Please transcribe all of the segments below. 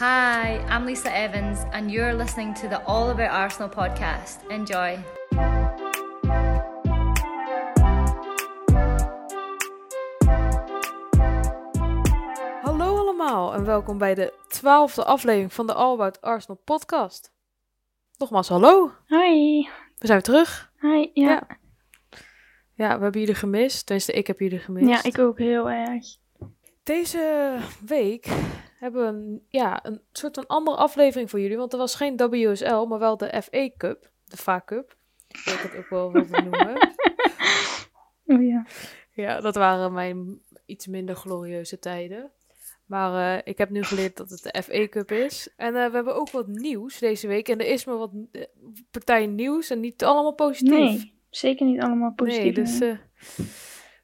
Hi, I'm Lisa Evans, and you're listening to the All About Arsenal podcast. Enjoy. Hallo allemaal en welkom bij de twaalfde aflevering van de All About Arsenal podcast. Nogmaals hallo, Hi. we zijn weer terug. Hi. Ja. Ja. Ja, we hebben jullie gemist, tenminste ik heb jullie gemist. Ja, ik ook heel erg. Deze week hebben we een, ja, een soort van andere aflevering voor jullie, want er was geen WSL, maar wel de FA Cup, de FA Cup, ik het ook wel wilde noemen. Oh ja. Ja, dat waren mijn iets minder glorieuze tijden. Maar eh, ik heb nu geleerd dat het de FA Cup is. En eh, we hebben ook wat nieuws deze week. En er is maar wat eh, partijen nieuws en niet allemaal positief. Nee, zeker niet allemaal positief. Nee, dus,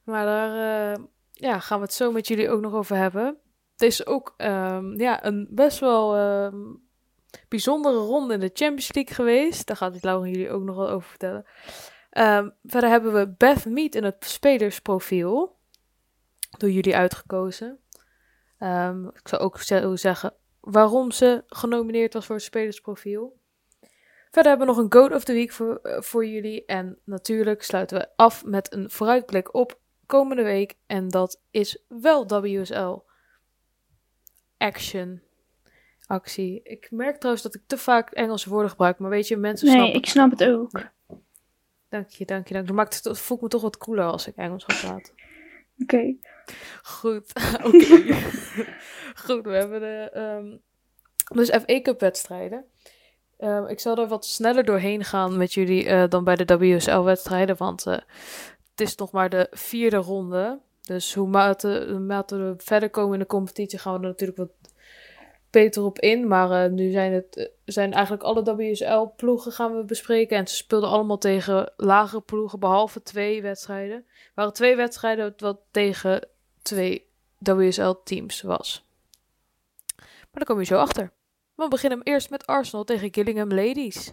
maar daar ja, gaan we het zo met jullie ook nog over hebben. Het is ook ehm, ja, een best wel ehm, bijzondere ronde in de Champions League geweest. Daar gaat Laura jullie ook nog wel over vertellen. Ehm, verder hebben we Beth Mead in het spelersprofiel. Door jullie uitgekozen. Ik zou ook zeggen waarom ze genomineerd was voor het spelersprofiel. Verder hebben we nog een Goat of the Week voor, eh, voor jullie. En natuurlijk sluiten we af met een vooruitblik op komende week. En dat is wel WSL. Action. Actie. Ik merk trouwens dat ik te vaak Engelse woorden gebruik. Maar weet je, mensen Nee, snappen ik snap het ook. Dank je, dank je, dank je. Maakt het, voelt me toch wat cooler als ik Engels ga praten. Oké. Goed, oké. Goed, we hebben de ehm, dus FA Cup wedstrijden. Ehm, ik zal er wat sneller doorheen gaan met jullie eh, dan bij de WSL wedstrijden, want eh, het is nog maar de vierde ronde. Dus hoe mate, naarmate we verder komen in de competitie gaan we er natuurlijk wat beter op in. Maar eh, nu zijn het eh, zijn eigenlijk alle WSL ploegen gaan we bespreken en ze speelden allemaal tegen lagere ploegen behalve twee wedstrijden. Er waren twee wedstrijden wat tegen twee WSL-teams was. Maar daar kom je zo achter. We beginnen eerst met Arsenal tegen Gillingham Ladies.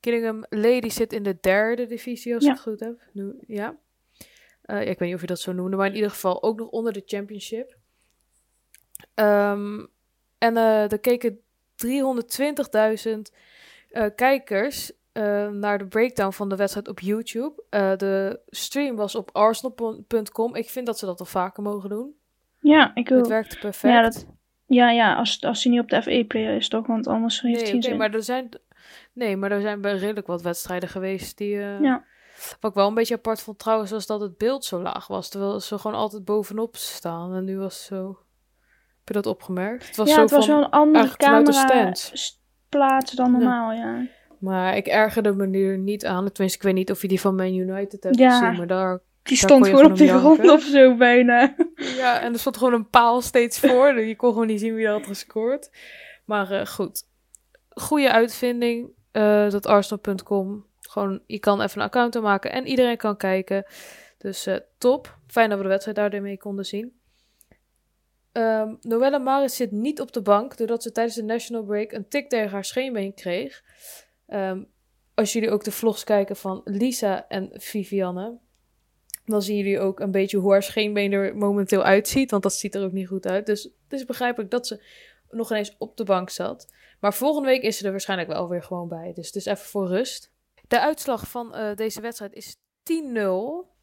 Gillingham Ladies zit in de derde divisie, als Ja. ik het goed heb. Nu, ja. Eh, ja, ik weet niet of je dat zo noemde, maar in ieder geval ook nog onder de championship. Ehm, en eh er keken 320.000 eh, kijkers naar de breakdown van de wedstrijd op YouTube. De stream was op arsenal.com. Ik vind dat ze dat al vaker mogen doen. Ja, ik Het ook. werkte perfect. Ja, dat, ja, ja als, als hij niet op de FE-player is, toch? Want anders heeft nee, hij zin. maar er zijn, nee, maar er zijn redelijk wat wedstrijden geweest die... Ja. Wat ik wel een beetje apart vond trouwens, was dat het beeld zo laag was. Terwijl ze gewoon altijd bovenop staan. En nu was het zo... Heb je dat opgemerkt? Het was ja, zo het was van... wel een andere camera plaats dan normaal, ja. Maar ik ergerde me er niet aan. Tenminste, ik weet niet of je die van Man United hebt Ja. gezien. Maar daar... Die Daar stond gewoon op om grond of zo bijna. Ja, en er stond gewoon een paal steeds voor. Je kon gewoon niet zien wie er had gescoord. Maar eh, goed. Goede uitvinding. eh, dat Arsenal.com. Gewoon, je kan even een account aanmaken en iedereen kan kijken. Dus eh, top. Fijn dat we de wedstrijd daarmee konden zien. Ehm Noelle Maris zit niet op de bank, doordat ze tijdens de national break een tik tegen haar scheenbeen kreeg. Ehm, als jullie ook de vlogs kijken van Lisa en Vivianne, dan zien jullie ook een beetje hoe haar scheenbeen er momenteel uitziet, want dat ziet er ook niet goed uit. Dus het is begrijpelijk dat ze nog ineens op de bank zat. Maar volgende week is ze er waarschijnlijk wel weer gewoon bij. Dus het is even voor rust. De uitslag van eh, deze wedstrijd is 10-0.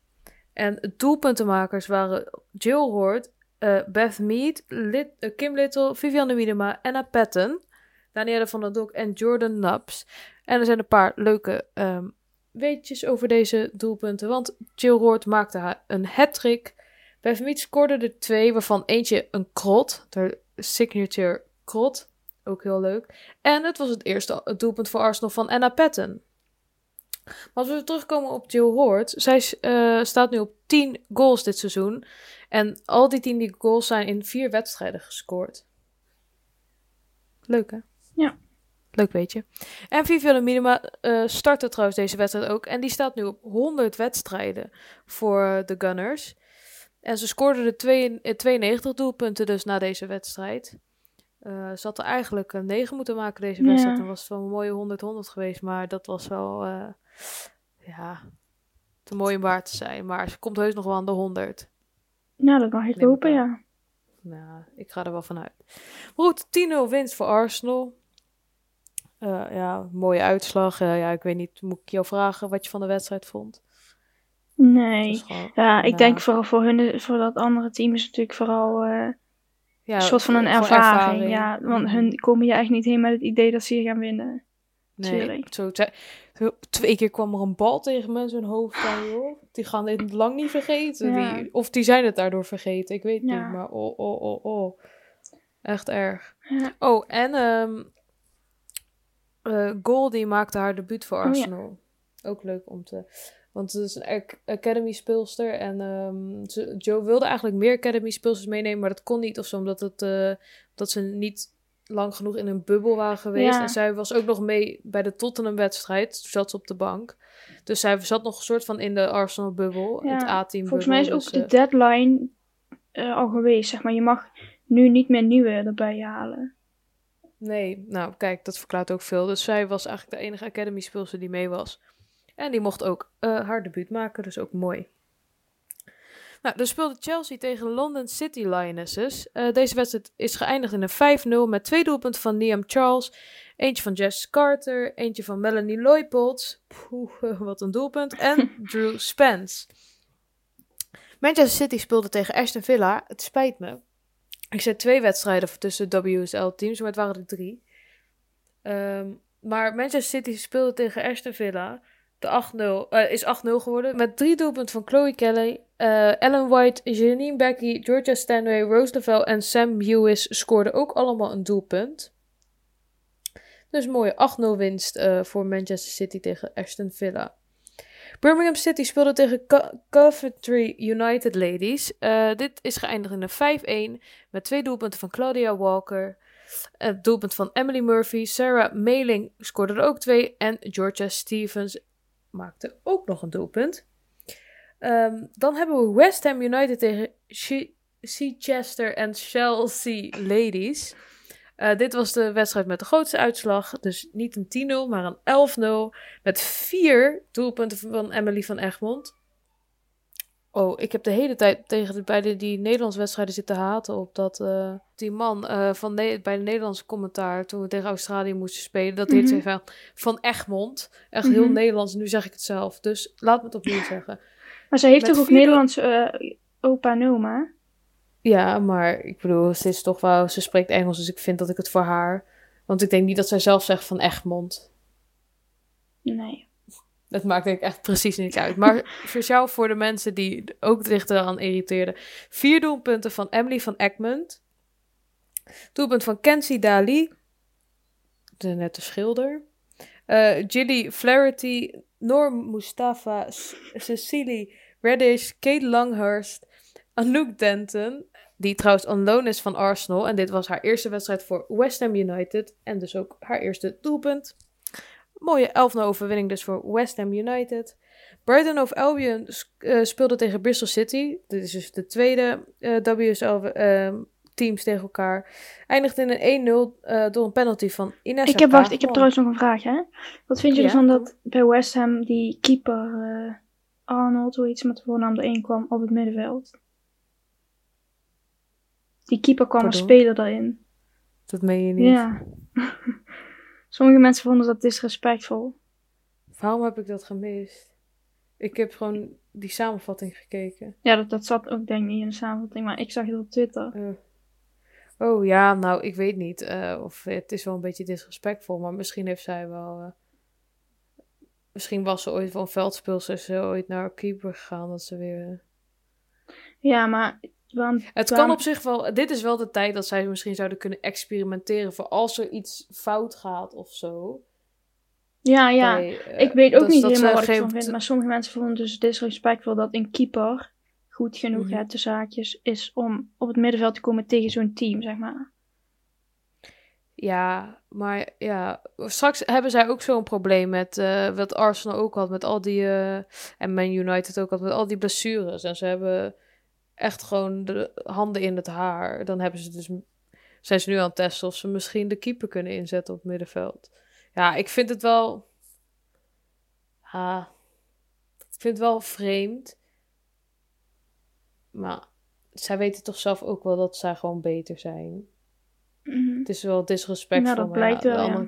En doelpuntenmakers waren Jill Hoort, eh, Beth Mead, eh, Kim Little, Vivianne Wiedema, Anna Patton, Danielle van der Dok en Jordan Naps. En er zijn een paar leuke ehm, weetjes over deze doelpunten. Want Jill Hoort maakte haar een hat-trick. Beth Mead scoorde er twee, waarvan eentje een krot. De signature krot. Ook heel leuk. En het was het eerste doelpunt voor Arsenal van Anna Patton. Maar als we terugkomen op Jill Hoort. Zij eh, staat nu op 10 goals dit seizoen. En al die 10 die goals zijn in vier wedstrijden gescoord. Leuk hè? Ja. Leuk weet je. En Vivianne Minima eh startte trouwens deze wedstrijd ook. En die staat nu op 100 wedstrijden voor de Gunners. En ze scoorde de twee- eh, 92 doelpunten dus na deze wedstrijd. Eh, ze had er eigenlijk een 9 moeten maken deze wedstrijd. Dan was het wel een mooie 100-100 geweest. Maar dat was wel, ja, te mooi om waar te zijn. Maar ze komt heus nog wel aan de 100. Nou, dat mag ik Neem hopen, ja. Nou, ik ga er wel vanuit. Maar goed, 10-0 winst voor Arsenal. Eh, ja, mooie uitslag. Eh, ja, ik weet niet, moet ik jou vragen wat je van de wedstrijd vond? Nee. gewoon- Ja, ik nou, denk vooral voor, hun, voor dat andere team is natuurlijk vooral eh, ja, een soort van een voor ervaring. Ja, want hun komen je echt niet heen met het idee dat ze hier gaan winnen. Nee, zo, twee keer kwam er een bal tegen mensen hun hoofd aan, joh. Die gaan dit lang niet vergeten. Ja. Die, of die zijn het daardoor vergeten, ik weet Ja. niet. Maar oh, oh, oh, oh. Echt erg. Ja. Oh, en ehm eh, Goldie maakte haar debuut voor Oh. Arsenal. Ook leuk om te... Want het is een ac- academy speelster. En ehm, ze, Joe wilde eigenlijk meer academy speelsters meenemen. Maar dat kon niet of zo. Omdat, het, eh, dat ze niet lang genoeg in een bubbel waren geweest. Ja. En zij was ook nog mee bij de Tottenham wedstrijd. Toen zat ze op de bank. Dus zij zat nog een soort van in de Arsenal bubbel. Ja, Het A-team Volgens mij is ook dus, de eh, deadline eh, al geweest. Zeg maar. Je mag nu niet meer nieuwe erbij halen. Nee, nou kijk, dat verklaart ook veel. Dus zij was eigenlijk de enige Academy speelster die mee was. En die mocht ook eh, haar debuut maken, dus ook mooi. Nou, dan speelde Chelsea tegen London City Lionesses. Eh, deze wedstrijd is geëindigd in een 5-0 met twee doelpunten van Liam Charles. Eentje van Jess Carter, eentje van Melanie Leupoldt. Poeh, wat een doelpunt. En Drew Spence. Manchester City speelde tegen Aston Villa. Het spijt me. Ik zet twee wedstrijden tussen WSL-teams, maar het waren er drie. Ehm, maar Manchester City speelde tegen Aston Villa. De 8-0 eh, is 8-0 geworden. Met drie doelpunten van Chloe Kelly, eh, Ellen White, Janine Becky, Georgia Stanway, Rose Lavelle en Sam Lewis scoorden ook allemaal een doelpunt. Dus mooie 8-0 winst eh, voor Manchester City tegen Aston Villa. Birmingham City speelde tegen Co- Coventry United Ladies. Dit is geëindigd in een 5-1 met twee doelpunten van Claudia Walker. Het doelpunt van Emily Murphy. Sarah Meling scoorde er ook twee. En Georgia Stevens maakte ook nog een doelpunt. Ehm, dan hebben we West Ham United tegen Chichester en Chelsea Ladies. Eh, dit was de wedstrijd met de grootste uitslag. Dus niet een 10-0, maar een 11-0. Met vier doelpunten van Emily van Egmond. Oh, ik heb de hele tijd tegen de, bij de, die Nederlandse wedstrijden zitten haten op dat eh, die man eh, van bij de Nederlandse commentaar toen we tegen Australië moesten spelen, dat heet Mhm. van, van Egmond. Echt heel Mhm. Nederlands, nu zeg ik het zelf. Dus laat me het opnieuw zeggen. Maar zij heeft Met toch ook vier- Nederlandse eh, opa en oma? Ja, maar ik bedoel, ze is toch wel, ze spreekt Engels, dus ik vind dat ik het voor haar. Want ik denk niet dat zij zelf zegt van Egmond. Nee. Dat maakt denk ik echt precies niks uit. Maar speciaal voor de mensen die ook zich eraan irriteerden. Vier doelpunten van Emily van Egmond. Doelpunt van Kenzie Dali. De nette schilder. Gilly Flaherty. Norm Mustafa. Cecily Reddish. Kate Longhurst. Anouk Denton. Die trouwens on loan is van Arsenal. En dit was haar eerste wedstrijd voor West Ham United. En dus ook haar eerste doelpunt. Mooie 11-0 overwinning dus voor West Ham United. Brighton of Albion eh, speelde tegen Bristol City. Dit is dus de tweede eh WSL ehm, teams tegen elkaar. Eindigt in een 1-0 eh, door een penalty van Ines Ik heb, wacht, ik heb trouwens nog een vraag, hè? Wat vind je Ja, ervan dat bij West Ham die keeper Arnold, hoe iets met de voornaam erin kwam, op het middenveld? Die keeper kwam als speler daarin. Dat meen je niet. Ja. Sommige mensen vonden dat disrespectvol. Waarom heb ik dat gemist? Ik heb gewoon die samenvatting gekeken. Ja, dat, dat zat ook denk ik niet in de samenvatting, maar ik zag het op Twitter. Oh ja, nou, ik weet niet. eh, of het is wel een beetje disrespectvol, maar misschien heeft zij wel. eh, misschien was ze ooit van veldspeelster, is ze ooit naar keeper gegaan, dat ze weer. Ja, maar Het kan op zich wel. Dit is wel de tijd dat zij misschien zouden kunnen experimenteren voor als er iets fout gaat of zo. Ja, ja. bij, eh, ik weet ook dat- niet dat helemaal wat ik van vind, maar sommige mensen vonden dus disrespectvol dat een keeper goed genoeg, hè, de zaakjes, is om op het middenveld te komen tegen zo'n team, zeg maar. Ja, maar ja, straks hebben zij ook zo'n probleem met eh, wat Arsenal ook had, met al die, eh, en Man United ook had, met al die blessures. En ze hebben echt gewoon de handen in het haar. Dan hebben ze dus, zijn ze nu aan het testen of ze misschien de keeper kunnen inzetten op het middenveld. Ja, ik vind het wel, ah, ik vind het wel vreemd. Maar zij weten toch zelf ook wel dat zij gewoon beter zijn. Mhm. Het is wel disrespectvol. Ja, dat blijkt wel, ja.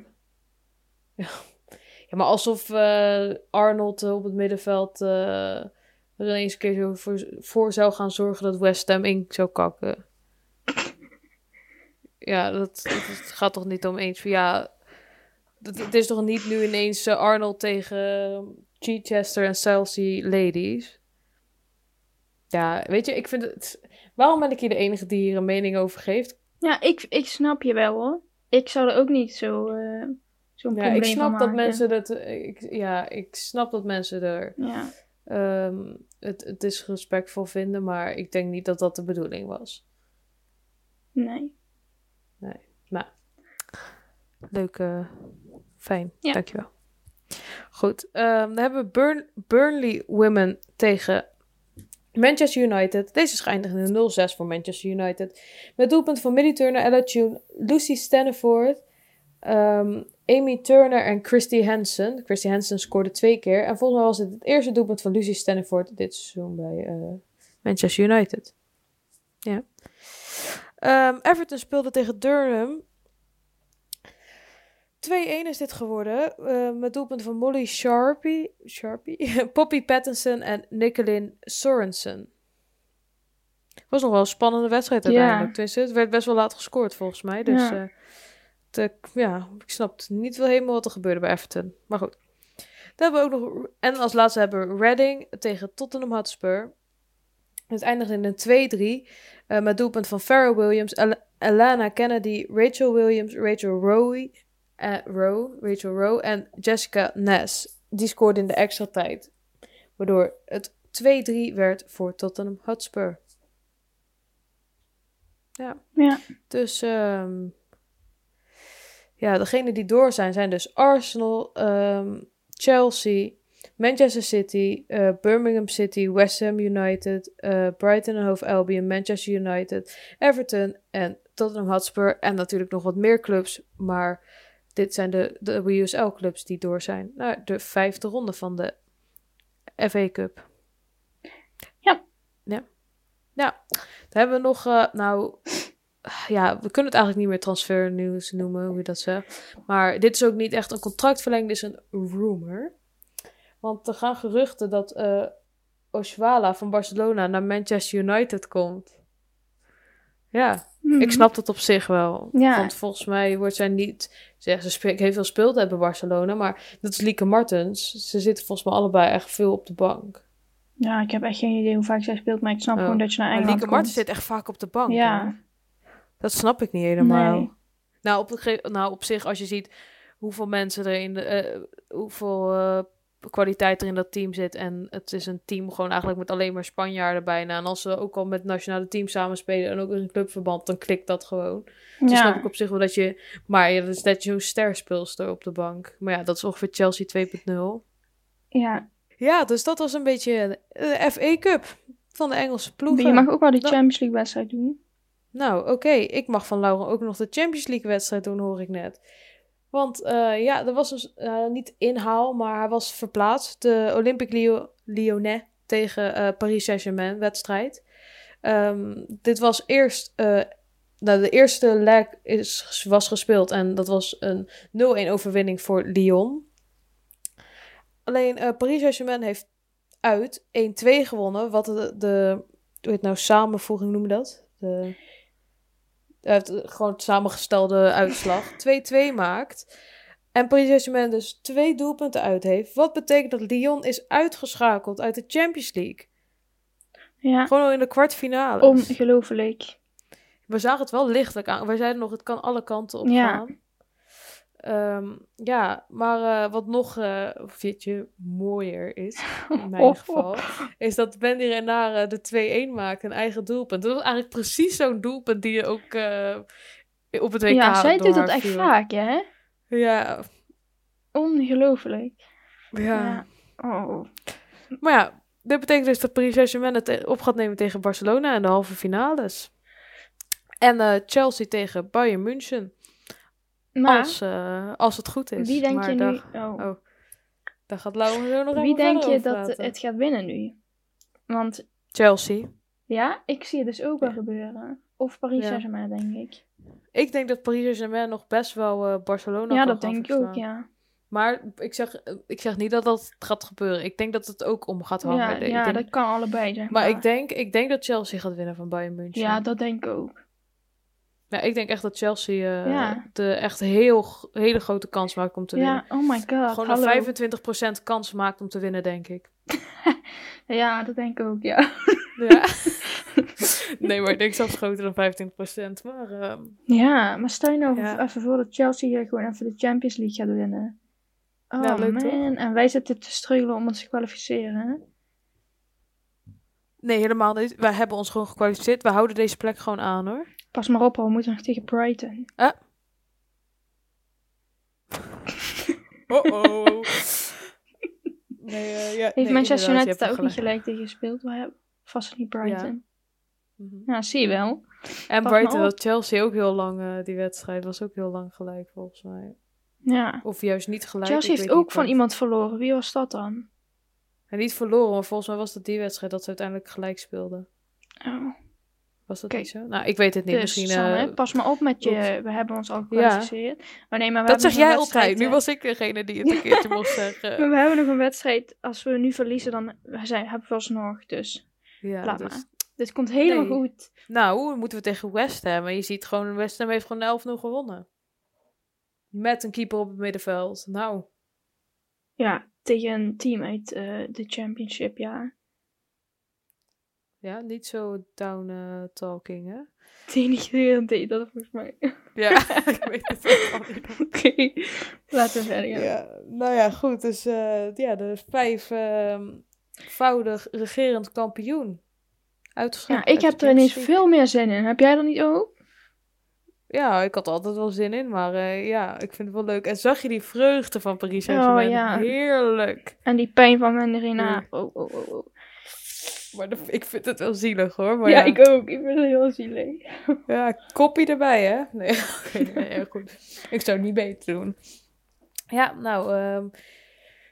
Ja. ja, maar alsof eh, Arnold op het middenveld eh, er ineens een keer zo voor, voor zou gaan zorgen dat West Ham in zou kakken. Ja, dat, dat, gaat toch niet om eens van ja. Het, het is toch niet nu ineens eh, Arnold tegen Chichester en Chelsea Ladies. Ja, weet je, ik vind het. Waarom ben ik hier de enige die hier een mening over geeft? Ja, ik, ik snap je wel hoor. Ik zou er ook niet zo, eh zo'n Ja, probleem ik snap dat mensen dat. Ik, ja, ik snap dat mensen er Ja, ehm, het, het is respectvol vinden, maar ik denk niet dat dat de bedoeling was. nee. Leuk, eh, fijn, Ja. dankjewel. Goed, ehm, dan hebben we Burn, Burnley Women tegen Manchester United. Deze een 0-6 voor Manchester United. Met doelpunt van Millie Turner, Ella Tune, Lucy Stanniford, ehm, Amy Turner en Christy Hansen. Christy Hansen scoorde twee keer. En volgens mij was het het eerste doelpunt van Lucy Stanniford dit seizoen bij eh, Manchester United. Ja. Ehm, Everton speelde tegen Durham. 2-1 is dit geworden. eh, met doelpunten van Molly Sharpie, Sharpie Poppy Pattinson en Nicolin Sorensen. was nog wel een spannende wedstrijd uiteindelijk. Het werd best wel laat gescoord volgens mij. Dus Ja. ja, de, ja ik snapte niet wel helemaal wat er gebeurde bij Everton. Maar goed. Dan hebben we ook nog... En als laatste hebben we Reading tegen Tottenham Hotspur. Het eindigde in een 2-3. eh, met doelpunt van Farrell Williams, El- Alana Kennedy, Rachel Williams, Rachel Rowe, eh, Rowe, Rachel Rowe en Jessica Ness. Die scoorden in de extra tijd. Waardoor het 2-3 werd voor Tottenham Hotspur. Ja. Ja. Dus ehm, ja, degenen die door zijn, zijn dus Arsenal, ehm, Chelsea, Manchester City, eh, Birmingham City, West Ham United, eh, Brighton en Hove Albion, Manchester United, Everton en Tottenham Hotspur. En natuurlijk nog wat meer clubs, maar dit zijn de, de WSL-clubs die door zijn naar de vijfde ronde van de FA Cup. Ja. Ja. Ja. Dan hebben we nog, eh, nou, ja, we kunnen het eigenlijk niet meer transfernieuws noemen, hoe je dat zegt. Maar dit is ook niet echt een contractverlenging, dit is een rumor. Want er gaan geruchten dat eh Oswala van Barcelona naar Manchester United komt. Ja, Mhm. ik snap dat op zich wel. Ja. Want volgens mij wordt zij niet... Zeg, ze spe- heeft veel speeltijd bij Barcelona, maar dat is Lieke Martens. Ze zitten volgens mij allebei echt veel op de bank. Ja, ik heb echt geen idee hoe vaak zij speelt, maar ik snap Oh. gewoon dat je naar Engeland Lieke komt. Martens zit echt vaak op de bank. Ja, Dat snap ik niet helemaal. Nee. Nou, op, ge- nou, op zich, als je ziet hoeveel mensen er in de, eh, hoeveel eh, kwaliteit er in dat team zit. En het is een team gewoon eigenlijk met alleen maar Spanjaarden bijna. En als ze ook al met nationale teams samenspelen en ook in een clubverband, dan klikt dat gewoon. Dus ja. snap ik op zich wel dat je. Maar ja, dat is net zo'n sterspeelster op de bank. Maar ja, dat is ongeveer Chelsea 2.0. ja. Ja, dus dat was een beetje de FA Cup van de Engelse ploegen. Je mag ook wel de. Champions League wedstrijd doen. Nou, oké. Ik mag van Laura ook nog de Champions League wedstrijd doen, hoor ik net. Want eh, ja, er was dus eh, niet inhaal, maar hij was verplaatst. De Olympique Lyo- Lyonnais tegen eh, Paris Saint-Germain wedstrijd. Ehm, dit was eerst... nou, de eerste leg is, was gespeeld en dat was een 0-1 overwinning voor Lyon. Alleen Paris Saint-Germain heeft uit 1-2 gewonnen. Wat de, hoe heet nou, samenvoeging noemen dat? De, eh, het, gewoon het samengestelde uitslag. 2-2 maakt. En Paris Saint-Germain dus twee doelpunten uit heeft. Wat betekent dat Lyon is uitgeschakeld uit de Champions League. Ja, Gewoon al in de kwartfinale. ongelooflijk. We zagen het wel lichtelijk aan. Wij zeiden nog, het kan alle kanten op Ja. gaan. Ehm, ja, maar eh, wat nog eh je mooier is, in mijn Oh. geval, is dat Bendy Renare de 2-1 maakt, een eigen doelpunt. Dat was eigenlijk precies zo'n doelpunt die je ook eh, op het WK Ja, zij doet dat echt viel. vaak, hè? Ja, Ongelooflijk. ja. Ja. Oh. Maar ja, dit betekent dus dat Paris Saint-Germain het op gaat nemen tegen Barcelona in de halve finales. En Chelsea tegen Bayern München, Maar als, eh, als het goed is. wie denk Maar je daar, nu... Oh. oh, daar gaat Laura zo nog wie denk je dat het gaat winnen nu? Want Chelsea. Ja, ik zie het dus ook wel gebeuren. Of Paris Ja. Saint-Germain, denk ik. Ik denk dat Paris Saint-Germain nog best wel eh, Barcelona ja, dat denk ik ook, ja. Maar ik zeg, ik zeg niet dat dat gaat gebeuren. Ik denk dat het ook om gaat hangen. Ja, ja denk- dat kan allebei, zeg maar maar. ik denk, ik denk dat Chelsea gaat winnen van Bayern München. Ja, dat denk ik ook. Ja, ik denk echt dat Chelsea eh, Ja. de echt heel, hele grote kans maakt om te winnen. Ja, oh my god. Gewoon een 25% kans maakt om te winnen, denk ik. Ja, dat denk ik ook, ja. Ja. nee, maar ik denk zelfs groter dan 25%. Maar ehm, Ja, maar stel je nou Ja. even voor dat Chelsea hier gewoon even de Champions League gaat winnen. Oh Ja, leuk toch? man, en wij zitten te struggelen om ons te kwalificeren. hè? nee, helemaal niet. Wij hebben ons gewoon gekwalificeerd. We houden deze plek gewoon aan, hoor. Pas maar op, al, we moeten nog tegen Brighton. Oh-oh. Nee, eh, ja, Heeft nee, Manchester United daar ook niet gelijk. tegen gespeeld? We hebben vast niet Brighton. Ja, zie je wel. En Pas Brighton maar had Chelsea ook heel lang, eh, die wedstrijd was ook heel lang gelijk volgens mij. Ja. Of juist niet gelijk. Chelsea ik heeft weet ook niet van wat. iemand verloren. Wie was dat dan? En niet verloren, maar volgens mij was dat die wedstrijd dat ze uiteindelijk gelijk speelden. Oh. Was dat niet zo? Nou, ik weet het niet. Dus, Misschien. Sanne, eh, pas maar op met je. We hebben ons al gekwalificeerd. Oh nee, maar we dat zeg jij altijd. Nu was ik degene die het een keertje moest zeggen. Maar we hebben nog een wedstrijd. Als we nu verliezen, dan zijn, hebben we alsnog. Dus Ja, laat dus- maar. Dit komt helemaal Nee. goed. Nou, moeten we tegen West Ham. En je ziet gewoon, West Ham heeft gewoon 11-0 gewonnen. Met een keeper op het middenveld. Nou, Ja, tegen een team uit eh, de championship, ja. Ja, niet zo down eh, talking, hè? Denigrerend deed dat volgens mij. Ja, ik weet het ook. Oké, laten we verder gaan. Ja, nou ja, goed. Dus eh, ja, de vijfvoudig regerend kampioen. Ja, Uitgeschakeld. ik uit heb er ineens veel meer zin in. Heb jij er niet ook? Ja, ik had altijd wel zin in, maar eh, ja, ik vind het wel leuk. En zag je die vreugde van Paris Saint-Germain? Oh, ja. Heerlijk. En die pijn van Mandarina. Ja. Oh, oh, oh, oh. Maar ik vind het wel zielig hoor. Maar ja, ja, ik ook. Ik vind het heel zielig. Ja, koppie erbij, hè? Nee, nee, ja, goed. Ik zou het niet beter doen. Ja, nou, ehm,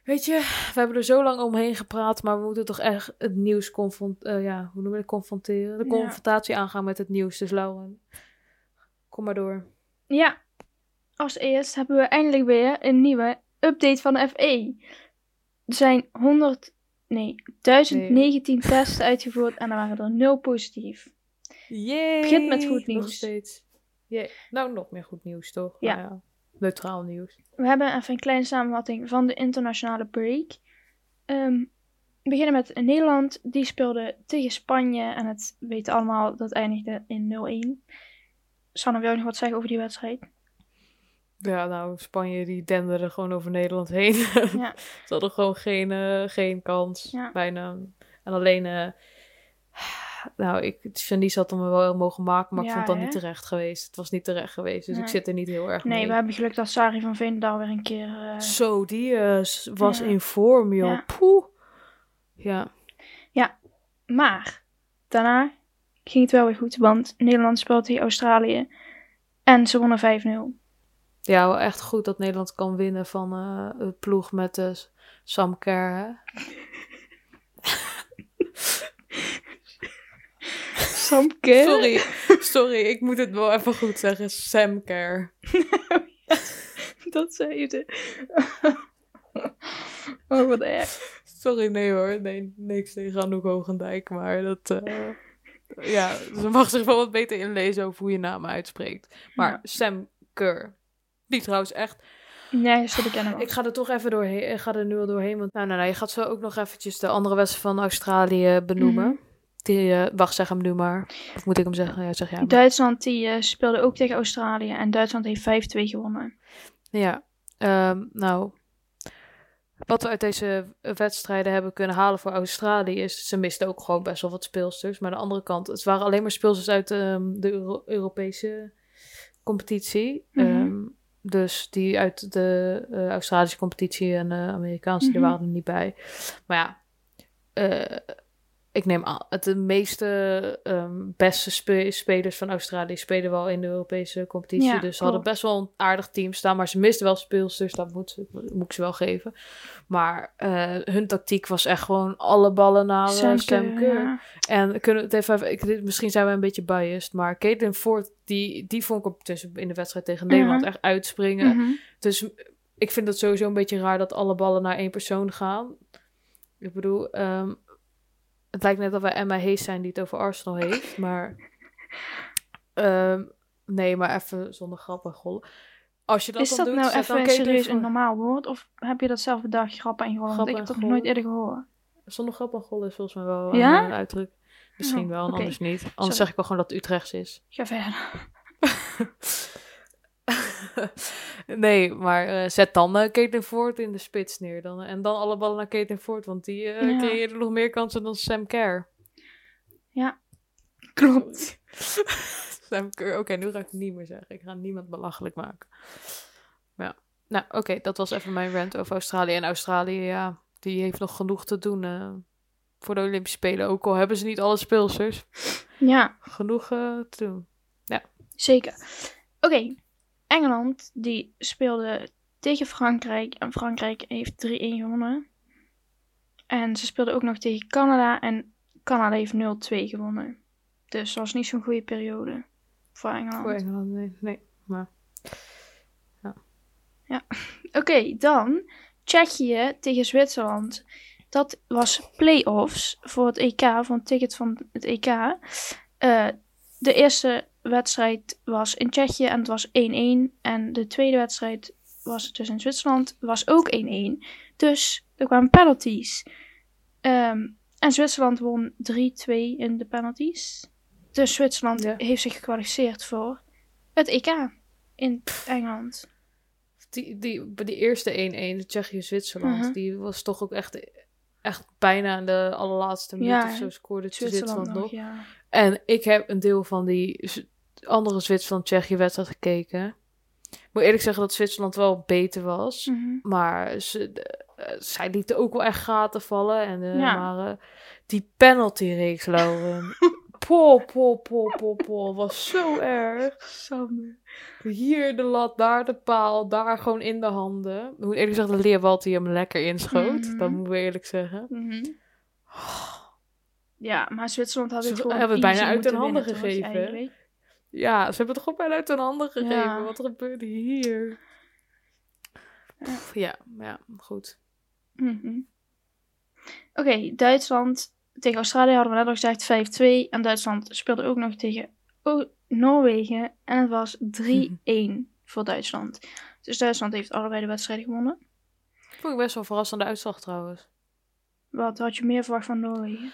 weet je, we hebben er zo lang omheen gepraat, maar we moeten toch echt het nieuws confront eh, ja, hoe noem je dat, confronteren? De Ja. confrontatie aangaan met het nieuws. Dus Lauren, kom maar door. Ja, als eerst hebben we eindelijk weer een nieuwe update van de FE. Er zijn 100, nee, 1019 testen uitgevoerd en er waren er 0 positief. Yay! Begint met goed Nog nieuws. steeds. Yay. Nou, nog meer goed nieuws, toch? Ja. Nou neutraal nieuws. We hebben even een kleine samenvatting van de internationale break. Ehm, we beginnen met Nederland. Die speelde tegen Spanje en het weten allemaal dat eindigde in 0-1. Sanne, wil je nog wat zeggen over die wedstrijd? Ja, nou, Spanje die denderde gewoon over Nederland heen. Ja. Ze hadden gewoon geen, eh, geen kans, Ja. bijna. En alleen, eh nou, ik, Janice had hem wel mogen maken, maar ik Ja, vond dat hè? niet terecht geweest. Het was niet terecht geweest, dus ik Nee. zit er niet heel erg Nee, mee. we hebben geluk dat Sari van Veenendaal weer een keer... eh, Zo, die was Ja. in vorm, joh. Ja. Poeh. Ja, Maar daarna ging het wel weer goed, want Nederland speelde tegen Australië en ze wonnen 5-0. Ja, wel echt goed dat Nederland kan winnen van eh het ploeg met de Sam Kerr, hè? Samke? Sorry, sorry, ik moet het wel even goed zeggen. Sam Kerr. Dat zei je. de- oh, wat erg. Sorry, nee hoor. Nee, niks tegen Anouk Hogendijk, maar dat... eh, ja, ze mag zich wel wat beter inlezen over hoe je naam uitspreekt. Maar Ja. Sam Kerr. Die trouwens echt... Nee, dat ik Ik ga er toch even doorheen. Ik ga er nu al doorheen. Want nou, nou, nou, je gaat zo ook nog eventjes de andere wedstrijd van Australië benoemen. Mhm. Die, eh, wacht, zeg hem nu maar. Of moet ik hem zeggen? Ja, zeg jij maar. Duitsland die eh, speelde ook tegen Australië en Duitsland heeft 5-2 gewonnen. Ja, ehm, nou. Wat we uit deze wedstrijden hebben kunnen halen voor Australië is, ze misten ook gewoon best wel wat speelsters. Maar aan de andere kant, het waren alleen maar speelsters uit ehm, de Euro- Europese competitie. Mhm. Ehm, dus die uit de eh, Australische competitie en de Amerikaanse, die Mhm. waren er niet bij. Maar ja, eh, ik neem aan, het de meeste ehm, beste spe- spelers van Australië spelen wel in de Europese competitie. Ja, dus ze hadden best wel een aardig team staan. Maar ze misten wel speelsters, dat moet, moet ik ze wel geven. Maar eh, hun tactiek was echt gewoon alle ballen naar eh, Sam Sam, Kerr. ja. En kunnen we het even, ik, misschien zijn we een beetje biased, maar Caitlin Ford, die, die vond ik op, tussen in de wedstrijd tegen Nederland Mhm. echt uitspringen. Mhm. Dus ik vind het sowieso een beetje raar dat alle ballen naar één persoon gaan. Ik bedoel, ehm, het lijkt net dat wij Emma Hayes zijn die het over Arsenal heeft, maar ehm, nee, maar even zonder grap en gollen. Als je dat Is dan dat doet, nou even serieus een normaal woord? Of heb je dat zelf bedacht, grappen en ik Grappen heb dat nog nooit eerder gehoord. Zonder grap en gollen is volgens mij wel Ja? een, eh, uitdruk. Misschien Oh, wel, en anders niet. Anders Sorry. zeg ik wel gewoon dat het Utrechts is. Ga verder. nee, maar eh, zet dan eh Caitlin Ford in de spits neer. Dan, en dan alle ballen naar Caitlin Ford, want die eh Ja. creëerde nog meer kansen dan Sam Kerr. Klopt. Sam Kerr, oké, nu ga ik het niet meer zeggen. Ik ga niemand belachelijk maken. Maar ja, nou oké, dat was even mijn rant over Australië. En Australië, ja, die heeft nog genoeg te doen eh, voor de Olympische Spelen. Ook al hebben ze niet alle speelsters. Ja, Genoeg eh, te doen. zeker. Oké, Engeland die speelde tegen Frankrijk en Frankrijk heeft 3-1 gewonnen. En ze speelden ook nog tegen Canada en Canada heeft 0-2 gewonnen. Dus dat was niet zo'n goede periode voor Engeland. Voor Engeland, nee. nee. Maar Oké, dan Tsjechië tegen Zwitserland. Dat was play-offs voor het EK, voor een ticket van het EK. Eh, de eerste wedstrijd was in Tsjechië en het was 1-1. En de tweede wedstrijd was dus in Zwitserland, was ook 1-1. Dus er kwamen penalties. Ehm, en Zwitserland won 3-2 in de penalties. Dus Zwitserland Ja. heeft zich gekwalificeerd voor het EK in Engeland. die, die, die eerste 1-1, de Tsjechië-Zwitserland, Mhm. die was toch ook echt, echt bijna de allerlaatste minuut Ja, of zo scoorde Zwitserland, Zwitserland, nog, nog. ja. En ik heb een deel van die andere Zwitserland-Tsjechië-wedstrijd gekeken. Ik moet eerlijk zeggen dat Zwitserland wel beter was. Mhm. Maar ze, eh, zij lieten ook wel echt gaten vallen. En, Ja. Maar eh, die penalty-reeks, Lauren. po, po, po, po, po. Was zo erg. Hier de lat, daar de paal, daar gewoon in de handen. Ik moet eerlijk zeggen dat Leerwald die hem lekker inschoot. Mhm. Dat moeten we eerlijk zeggen. Mhm. Ja, maar Zwitserland had Ze het gewoon hebben het bijna uit hun handen winnen, gegeven? Ja, ze hebben het gewoon bijna uit hun handen gegeven. Ja. Wat gebeurde hier? Ja. Ja, maar ja, goed. Mhm. Oké, Duitsland tegen Australië hadden we net al gezegd 5-2. En Duitsland speelde ook nog tegen O- Noorwegen. En het was 3-1 voor Duitsland. Dus Duitsland heeft allebei de wedstrijden gewonnen. Vond ik best wel verrassende uitslag trouwens. Wat had je meer verwacht van Noorwegen?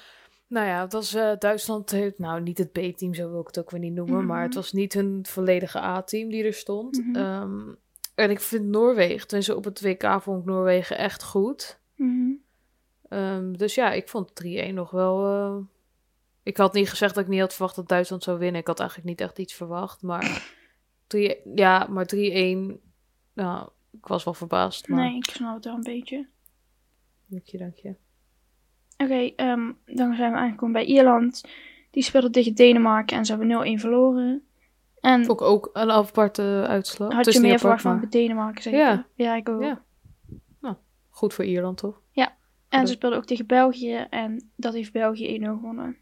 Nou ja, het was eh, Duitsland heeft, nou niet het B-team, zo wil ik het ook weer niet noemen, maar het Mhm. was niet hun volledige A-team die er stond. Mhm. Ehm, en ik vind Noorwegen, tenminste op het WK vond ik Noorwegen echt goed. Mhm. Ehm, dus ja, ik vond 3-1 nog wel. eh, Ik had niet gezegd dat ik niet had verwacht dat Duitsland zou winnen. Ik had eigenlijk niet echt iets verwacht, maar 3, ja, maar 3-1. Nou, ik was wel verbaasd. Maar... Nee, ik snap het wel een beetje. Dank je, dank je. Oké, ehm, dan zijn we aangekomen bij Ierland. Die speelde tegen Denemarken en ze hebben 0-1 verloren. En Vond ik ook een aparte uitslag. had je meer verwacht van Denemarken zeker? Ja. Ja, ik ook. Ja. Goed voor Ierland, toch? En ze speelden ook tegen België en dat heeft België 1-0 gewonnen.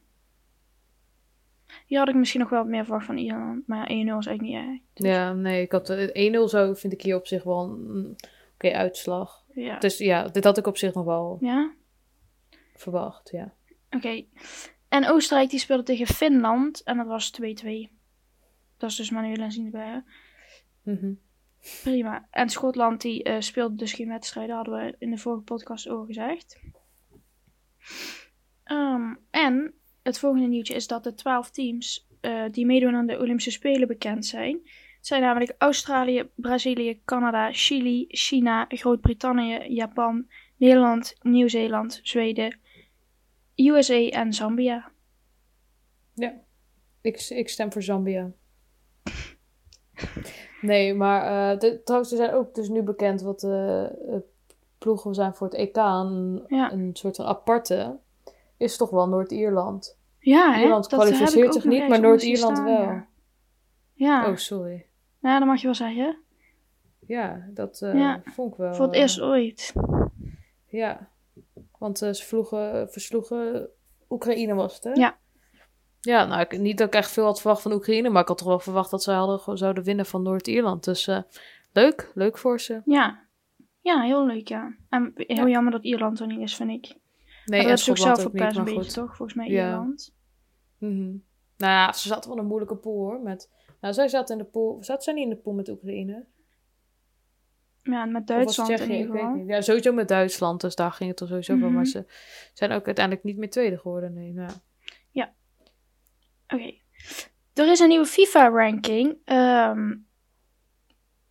Hier had ik misschien nog wel wat meer verwacht van Ierland, maar 1-0 is eigenlijk niet erg. Dus, Ja, nee, ik had eh, 1-0 zo vind ik hier op zich wel een oké uitslag. ja. Dus ja, dit had ik op zich nog wel Ja? Verwacht, ja. Oké. En Oostenrijk die speelde tegen Finland en dat was 2-2. Dat is dus Manuel en bij. Mhm. Prima. En Schotland die eh, speelde dus geen wedstrijden, hadden we in de vorige podcast ook gezegd. Ehm, en het volgende nieuwtje is dat de 12 teams eh, die meedoen aan de Olympische Spelen bekend zijn. Het zijn namelijk Australië, Brazilië, Canada, Chili, China, Groot-Brittannië, Japan, Nederland, Nieuw-Zeeland, Zweden, USA en Zambia. Ik, ik stem voor Zambia. Nee, maar eh, de, trouwens, er zijn ook dus nu bekend wat de ploegen zijn voor het EK. Een, Ja. een soort van aparte. is toch wel Noord-Ierland. Ja, hè? Ierland dat kwalificeert zich niet, maar Noord-Ierland wel. Ja. Ja. Oh, sorry. ja, dat mag je wel zeggen. Ja, dat eh, Ja, vond ik wel. Voor het eh, eerst ooit. Ja, want eh, ze vloegen, versloegen Oekraïne was het, hè? Ja. Ja, nou, ik, niet dat ik echt veel had verwacht van Oekraïne, maar ik had toch wel verwacht dat ze hadden, zouden winnen van Noord-Ierland. Dus eh, leuk, leuk voor ze. Ja. Ja, heel leuk, ja. En heel Ja. jammer dat Ierland er niet is, vind ik. Nee, maar dat is ook zelf ook niet, een beetje, goed. toch? Volgens mij Ja. Ierland. Mhm. Nou ja, ze zaten wel in een moeilijke pool, hoor. Met, nou, zij zaten in de pool, zaten zij niet in de pool met Oekraïne? Ja, en met Duitsland in Tsjechië? ieder geval. niet. Ja, sowieso met Duitsland, dus daar ging het er sowieso van. Mhm. Maar ze zijn ook uiteindelijk niet meer tweede geworden, nee. Nou, Oké. Er is een nieuwe FIFA-ranking. Ehm,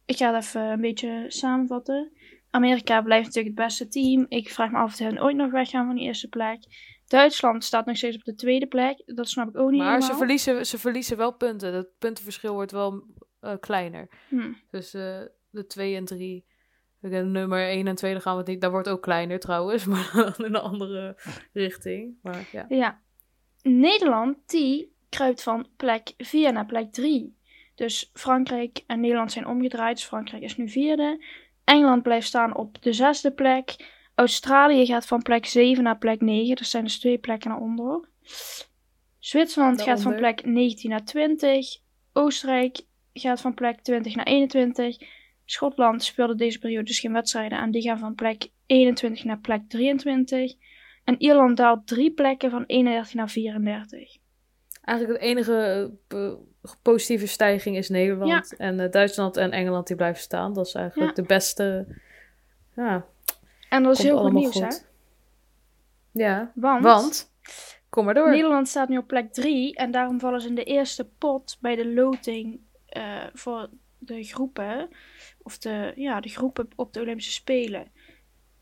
ik ga het even een beetje samenvatten. Amerika blijft natuurlijk het beste team. Ik vraag me af of hen ooit nog weggaan van die eerste plek. Duitsland staat nog steeds op de tweede plek. Dat snap ik ook niet Maar ze verliezen, ze verliezen wel punten. Het puntenverschil wordt wel eh, kleiner. Hm. Dus eh, de 2 en 3. Nummer 1 en 2, daar gaan we het niet. Dat wordt ook kleiner trouwens, maar dan in een andere richting. Maar ja. Ja. Nederland, die kruipt van plek 4 naar plek 3. Dus Frankrijk en Nederland zijn omgedraaid. Dus Frankrijk is nu vierde. Engeland blijft staan op de zesde plek. Australië gaat van plek 7 naar plek 9. Dat zijn dus twee plekken naar onder. Zwitserland gaat van plek 19 naar 20. Oostenrijk gaat van plek 20 naar 21. Schotland speelde deze periode dus geen wedstrijden en die gaan van plek 21 naar plek 23. En Ierland daalt drie plekken van 31 naar 34. Eigenlijk de enige eh, positieve stijging is Nederland. En eh, Duitsland en Engeland die blijven staan. Dat is eigenlijk Ja. de beste. Ja, En dat is komt heel goed nieuws, hè? Ja, Want, want. Kom maar door. Nederland staat nu op plek 3 en daarom vallen ze in de eerste pot bij de loting eh, voor de groepen. Of de, ja, de groepen op de Olympische Spelen.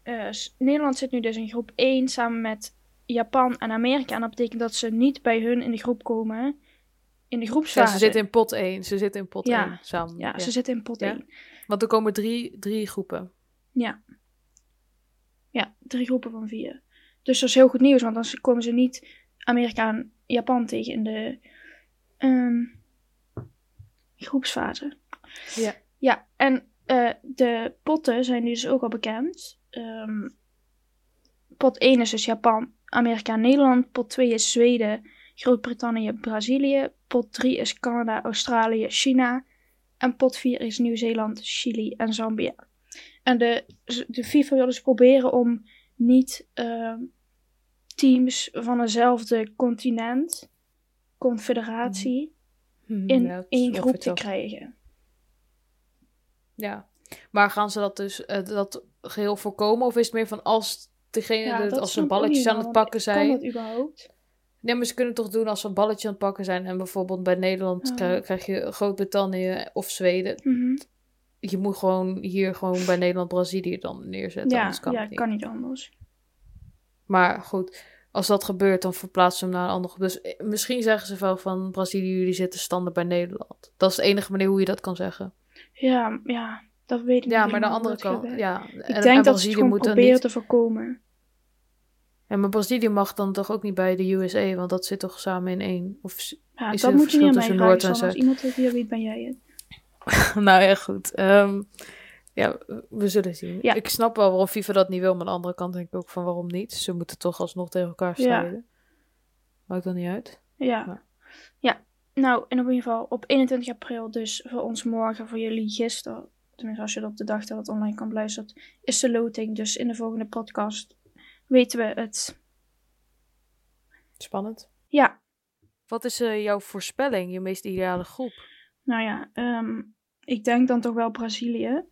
Eh, Nederland zit nu dus in groep 1 samen met Japan en Amerika. En dat betekent dat ze niet bij hun in de groep komen. In de Ja, groepsfase. ze zitten in pot 1. Ze zitten in pot Ja. 1 samen. ja, Ja. ze zitten in pot Ja. 1. Want er komen drie, drie groepen. Ja. Ja, drie groepen van vier. Dus dat is heel goed nieuws, want dan komen ze niet Amerika en Japan tegen in de ehm, groepsfase. Ja. Ja, en eh, de potten zijn nu dus ook al bekend. Ehm, pot 1 is dus Japan, Amerika en Nederland. Pot 2 is Zweden, Groot-Brittannië, Brazilië. Pot 3 is Canada, Australië, China. En pot 4 is Nieuw-Zeeland, Chili en Zambia. En de, de FIFA wil dus proberen om niet ehm, teams van eenzelfde continent, confederatie, Hm, in ja, is één groep te krijgen. Ja. Maar gaan ze dat dus eh, dat geheel voorkomen? Of is het meer van als degene, Ja, dat als ze balletjes niet aan het pakken want Kan zijn? dat überhaupt? Nee, maar ze kunnen het toch doen als ze een balletje aan het pakken zijn. En bijvoorbeeld bij Nederland krijg, krijg je Groot-Brittannië of Zweden. Mhm. Je moet gewoon hier gewoon bij Nederland-Brazilië dan neerzetten. Ja, kan ja het niet. kan niet anders. Maar goed, als dat gebeurt, dan verplaatsen ze hem naar een andere. Dus eh, misschien zeggen ze wel van Brazilië, jullie zitten standaard bij Nederland. Dat is de enige manier hoe je dat kan zeggen. Ja, ja, dat weet ik Ja, niet maar de andere kant, ja. Ik en, denk en dat ze het gewoon proberen niet. te voorkomen. Ja, maar Brazilië mag dan toch ook niet bij de USA, want dat zit toch samen in één. Of, Ja, Is dat moet je niet aan mij Noord en. Als iemand het hier weet, ben jij het. nou ja, goed. Ehm, ja, we zullen zien. Ja. Ik snap wel waarom FIFA dat niet wil, maar aan de andere kant denk ik ook van waarom niet. Ze moeten toch alsnog tegen elkaar Ja. strijden. Maakt dan niet uit. Ja. Ja. Nou, en op ieder geval op 21 april, dus voor ons morgen, voor jullie gisteren, tenminste als je het op de dag dat het online kan luisteren, is de loting. Dus in de volgende podcast weten we het. Spannend. Ja, Wat is eh, jouw voorspelling, je meest ideale groep? nou ja, ehm, ik denk dan toch wel Brazilië.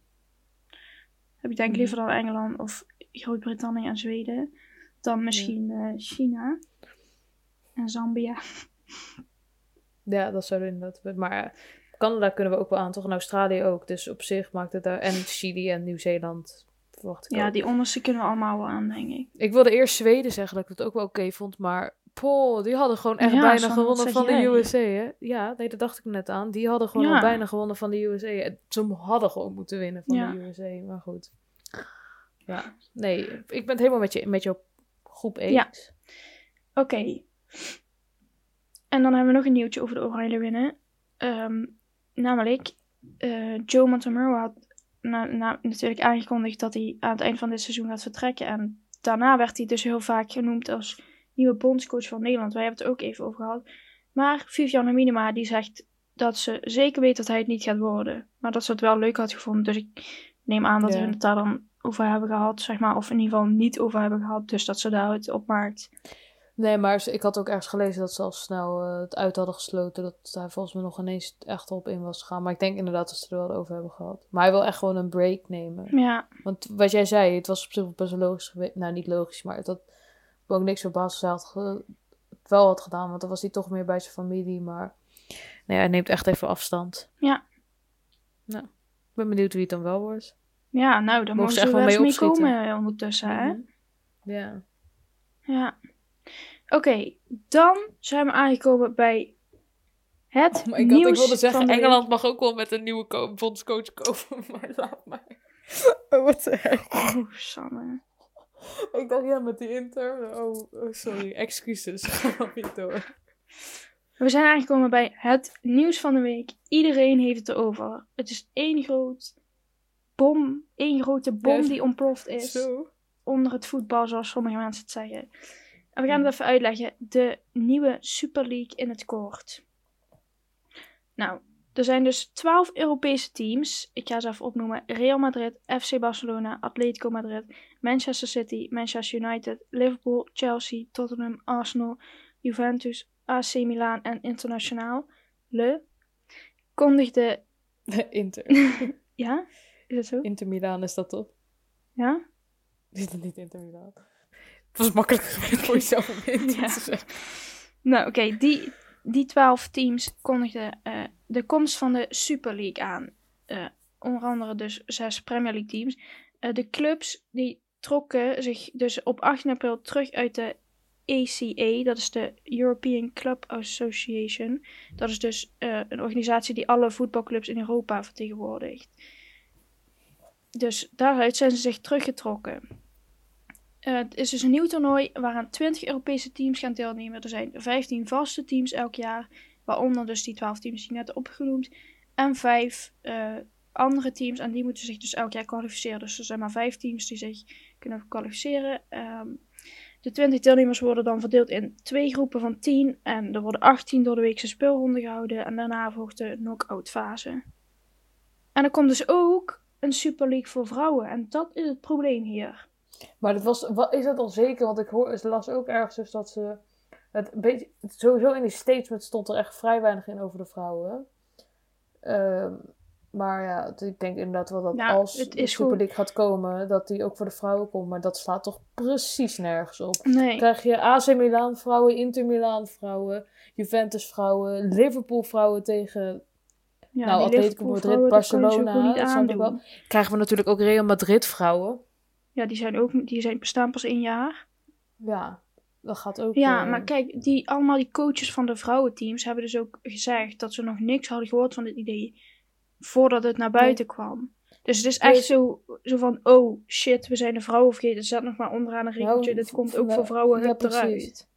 Heb ik denk Mhm. liever dan Engeland of Groot-Brittannië en Zweden. Dan misschien eh, China en Zambia. Ja, dat zou inderdaad. Maar Canada kunnen we ook wel aan, toch? En Australië ook. Dus op zich maakt het daar. En Chili en Nieuw-Zeeland. Verwacht ik Ja, ook. die onderste kunnen we allemaal wel aan, denk ik. Ik wilde eerst Zweden zeggen dat ik het ook wel oké vond. Maar Poh, die hadden gewoon echt Ja, bijna gewonnen van de? USA. Hè? Ja, nee, dat dacht ik net aan. Die hadden gewoon Ja. al bijna gewonnen van de USA. En Ze hadden gewoon moeten winnen van Ja. de USA. Maar goed. Ja, nee, ik ben het helemaal met je, met jouw groep eens. Ja. Oké. En dan hebben we nog een nieuwtje over de Oranje winnen. Ehm, namelijk, eh, Joe Montemurro had na, na- natuurlijk aangekondigd dat hij aan het eind van dit seizoen gaat vertrekken. En daarna werd hij dus heel vaak genoemd als nieuwe bondscoach van Nederland. Wij hebben het ook even over gehad. Maar Viviane Minima die zegt dat ze zeker weet dat hij het niet gaat worden. Maar dat ze het wel leuk had gevonden. Dus ik neem aan dat Ja. we het daar dan over hebben gehad, zeg maar. Of in ieder geval niet over hebben gehad. Dus dat ze daar het op maakt. Nee, maar ik had ook ergens gelezen dat ze al snel eh, het uit hadden gesloten. Dat hij volgens mij nog ineens echt erop in was gegaan. Maar ik denk inderdaad dat ze er wel over hebben gehad. Maar hij wil echt gewoon een break nemen. Ja, Want wat jij zei, het was op zich best wel logisch geweest. Nou, niet logisch, maar dat ook niks verbaasd als hij had het wel had gedaan. Want dan was hij toch meer bij zijn familie. Maar nee, hij neemt echt even afstand. Ja. Nou, ik ben benieuwd wie het dan wel wordt. ja nou, Mogen mogen ze echt wel mee opschieten. komen eh, ondertussen, hè? Mhm. Ja. Ja. Oké, dan zijn we aangekomen bij het Oh my god, nieuws ik wilde zeggen. Engeland mag ook wel met een nieuwe co- bondscoach komen, maar laat maar. Oh, wat de heck. Oh, Sanne. Ik dacht, ja, met die inter. Oh, oh, sorry, excuses. Ga niet door. We zijn aangekomen bij het nieuws van de week. Iedereen heeft het erover. Het is één groot bom, één grote bom Ja, die ontploft is Zo. onder het voetbal, zoals sommige mensen het zeggen. En we gaan Mhm. het even uitleggen. De nieuwe Super League in het kort. Nou, er zijn dus 12 Europese teams. Ik ga ze even opnoemen. Real Madrid, FC Barcelona, Atletico Madrid, Manchester City, Manchester United, Liverpool, Chelsea, Tottenham, Arsenal, Juventus, AC Milan en Internationaal. Le kondigde... Inter. Ja? Is dat zo? Inter Milan is dat toch? Ja? Is dat niet Inter Milan? Het was makkelijk geweest voor jezelf om Inter Ja. te zeggen. Nou, oké, die, die twaalf teams kondigden eh, de komst van de Super League aan. Eh, onder andere dus zes Premier League teams. Eh, de clubs die trokken zich dus op 18 april terug uit de ACA, dat is de European Club Association. Dat is dus een organisatie die alle voetbalclubs in Europa vertegenwoordigt. Dus daaruit zijn ze zich teruggetrokken. Eh, het is dus een nieuw toernooi waaraan 20 Europese teams gaan deelnemen. Er zijn 15 vaste teams elk jaar, waaronder dus die 12 teams die net opgenoemd. En 5 andere teams, en die moeten zich dus elk jaar kwalificeren. Dus er zijn maar 5 teams die zich kunnen kwalificeren. Ehm, de 20 deelnemers worden dan verdeeld in twee groepen van 10. En er worden 18 door de weekse speelronde gehouden. En daarna volgt de knock-out fase. En er komt dus ook een Super League voor vrouwen. En dat is het probleem hier. Maar dat was, wat, is dat al zeker? Want ik hoor, ik las ook ergens dus dat ze... Het beetje, sowieso in die statement stond er echt vrij weinig in over de vrouwen. Ehm, maar ja, ik denk inderdaad wel dat Ja, als het de Super League gaat komen, dat die ook voor de vrouwen komt. Maar dat slaat toch precies nergens op. Nee. krijg je AC Milan vrouwen, Inter Milan vrouwen, Juventus vrouwen, Liverpool vrouwen tegen... Ja, Nou, Atletico Madrid, Barcelona, dat wel. Krijgen we natuurlijk ook Real Madrid vrouwen. Ja, die zijn ook die zijn, bestaan pas één jaar. Ja, dat gaat ook... Ja, eh, maar kijk, die, allemaal die coaches van de vrouwenteams hebben dus ook gezegd dat ze nog niks hadden gehoord van dit idee voordat het naar buiten kwam. Dus het is echt zo, zo van, oh shit, we zijn de vrouwen vergeten. Er staat nog maar onderaan een regeltje, Nou, dit komt ook nou, voor vrouwen, ja, eruit.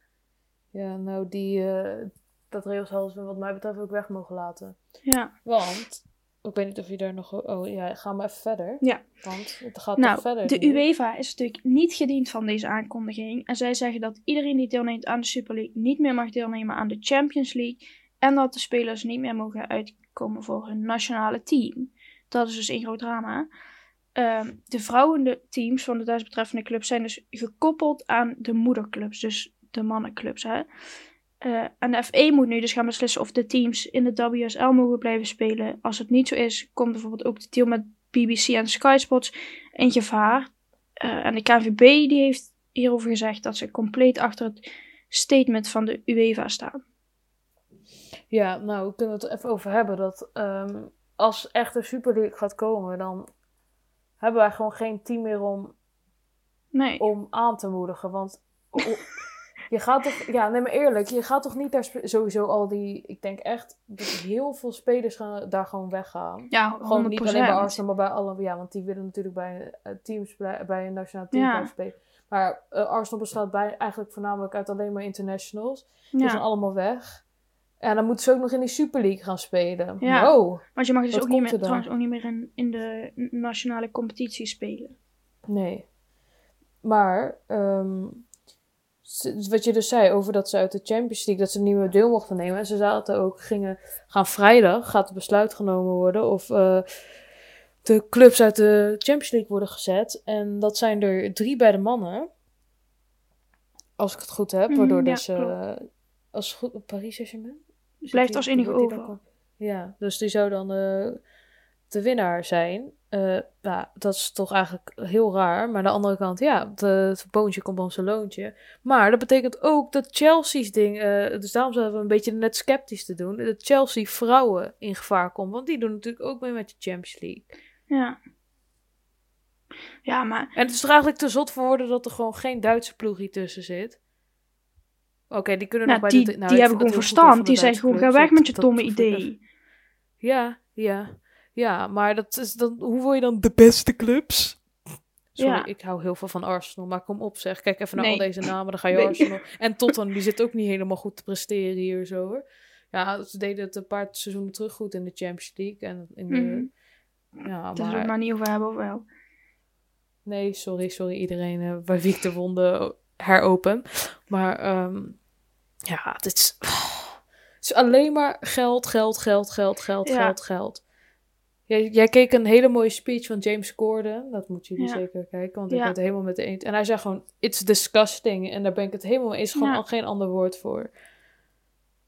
Ja, nou, die, eh, dat rails hadden ze wat mij betreft ook weg mogen laten. Ja, Want, ik weet niet of je daar nog... Oh ja, ga maar even verder. Ja. Want het gaat nou, toch verder. de. UEFA is natuurlijk niet gediend van deze aankondiging. En zij zeggen dat iedereen die deelneemt aan de Super League niet meer mag deelnemen aan de Champions League. En dat de spelers niet meer mogen uitkomen voor hun nationale team. Dat is dus één groot drama. Ehm, de vrouwenteams van de desbetreffende clubs zijn dus gekoppeld aan de moederclubs. Dus de mannenclubs. Hè? Eh, en de FE moet nu dus gaan beslissen of de teams in de WSL mogen blijven spelen. Als het niet zo is, komt bijvoorbeeld ook de deal met BBC en Sky Sports in gevaar. Eh, en de KNVB die heeft hierover gezegd dat ze compleet achter het statement van de UEFA staan. Ja, nou, we kunnen het er even over hebben. Dat ehm, als echt een Super League gaat komen, dan hebben wij gewoon geen team meer om, Nee. om aan te moedigen. Want Je gaat toch, ja, nee maar eerlijk, je gaat toch niet daar sowieso al die, ik denk echt dat heel veel spelers gaan daar gewoon weggaan. Ja, Gewoon niet alleen bij 100%. Arsenal, maar bij alle, ja, want die willen natuurlijk bij eh, teams, bij, een nationaal team Ja. spelen. Maar eh, Arsenal bestaat bij, eigenlijk voornamelijk uit alleen maar internationals. Die Ja, zijn allemaal weg. En dan moeten ze ook nog in die Super League gaan spelen. Ja. Wow. want je mag dus ook niet meer, er trouwens ook niet meer in, in de nationale competitie spelen. Nee. Maar, ehm, wat je dus zei over dat ze uit de Champions League, dat ze niet meer deel mochten nemen. En ze zaten ook, gingen, gaan vrijdag, gaat het besluit genomen worden of eh, de clubs uit de Champions League worden gezet. En dat zijn er drie bij de mannen. Als ik het goed heb, Mhm, waardoor ja, dus, klopt. als goed, Paris Saint-Germain? Blijft als enige over. Ja, dus die zou dan eh, de winnaar zijn. Ja, dat is toch eigenlijk heel raar. Maar aan de andere kant, ja, de- het boontje komt om zijn loontje. Maar dat betekent ook dat Chelsea's ding, eh, dus daarom zijn we een beetje net sceptisch te doen, dat Chelsea vrouwen in gevaar komt. Want die doen natuurlijk ook mee met de Champions League. Ja. Ja, maar En het is er eigenlijk te zot voor woorden dat er gewoon geen Duitse ploeg hier tussen zit. Oké, die kunnen nou, nog bij die, de... nou, die hebben gewoon verstand. Die zeggen gewoon, ga weg met je domme idee. Ja, ja. Ja, maar dat is dan, hoe word je dan de beste clubs? Sorry, Ja. ik hou heel veel van Arsenal, maar kom op zeg. Kijk even naar al deze namen, dan ga je Nee. Arsenal. En Tottenham, die zit ook niet helemaal goed te presteren hier zo hoor. Ja, ze deden het een paar seizoenen terug goed in de Champions League. En in de, Mhm. Ja, Daar zullen we maar... het maar niet over hebben, of wel? Nee, sorry, sorry iedereen eh, bij wie ik de wonden heropen. Maar ehm, ja, het is, het is alleen maar geld, geld, geld, geld, geld, Ja. geld, geld. Jij, jij keek een hele mooie speech van James Corden. Dat moet jullie Ja. zeker kijken, want ik ben het helemaal met de eens. En hij zei gewoon, it's disgusting. En daar ben ik het helemaal mee eens. Gewoon al geen ander woord voor.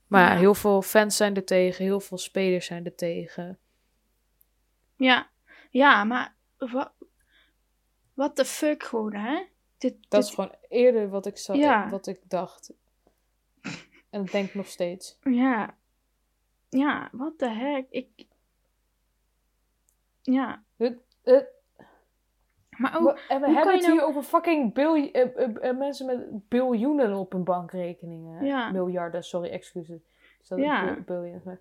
Maar heel veel fans zijn er tegen. Heel veel spelers zijn er tegen. Ja. Ja, maar... Wat... What the fuck gewoon, hè? Dit, Dat dit- is gewoon eerder wat ik, zag, Ja. wat ik dacht. En dat denk ik nog steeds. Ja. Ja, what the heck? Ik... Ja. Het, het, Maar ook... we, en we hebben het je nou- hier over fucking bilj eh, eh, eh, mensen met biljoenen op hun bankrekeningen. Ja. Miljarden, sorry, excuses. Ja. biljoen? Maar-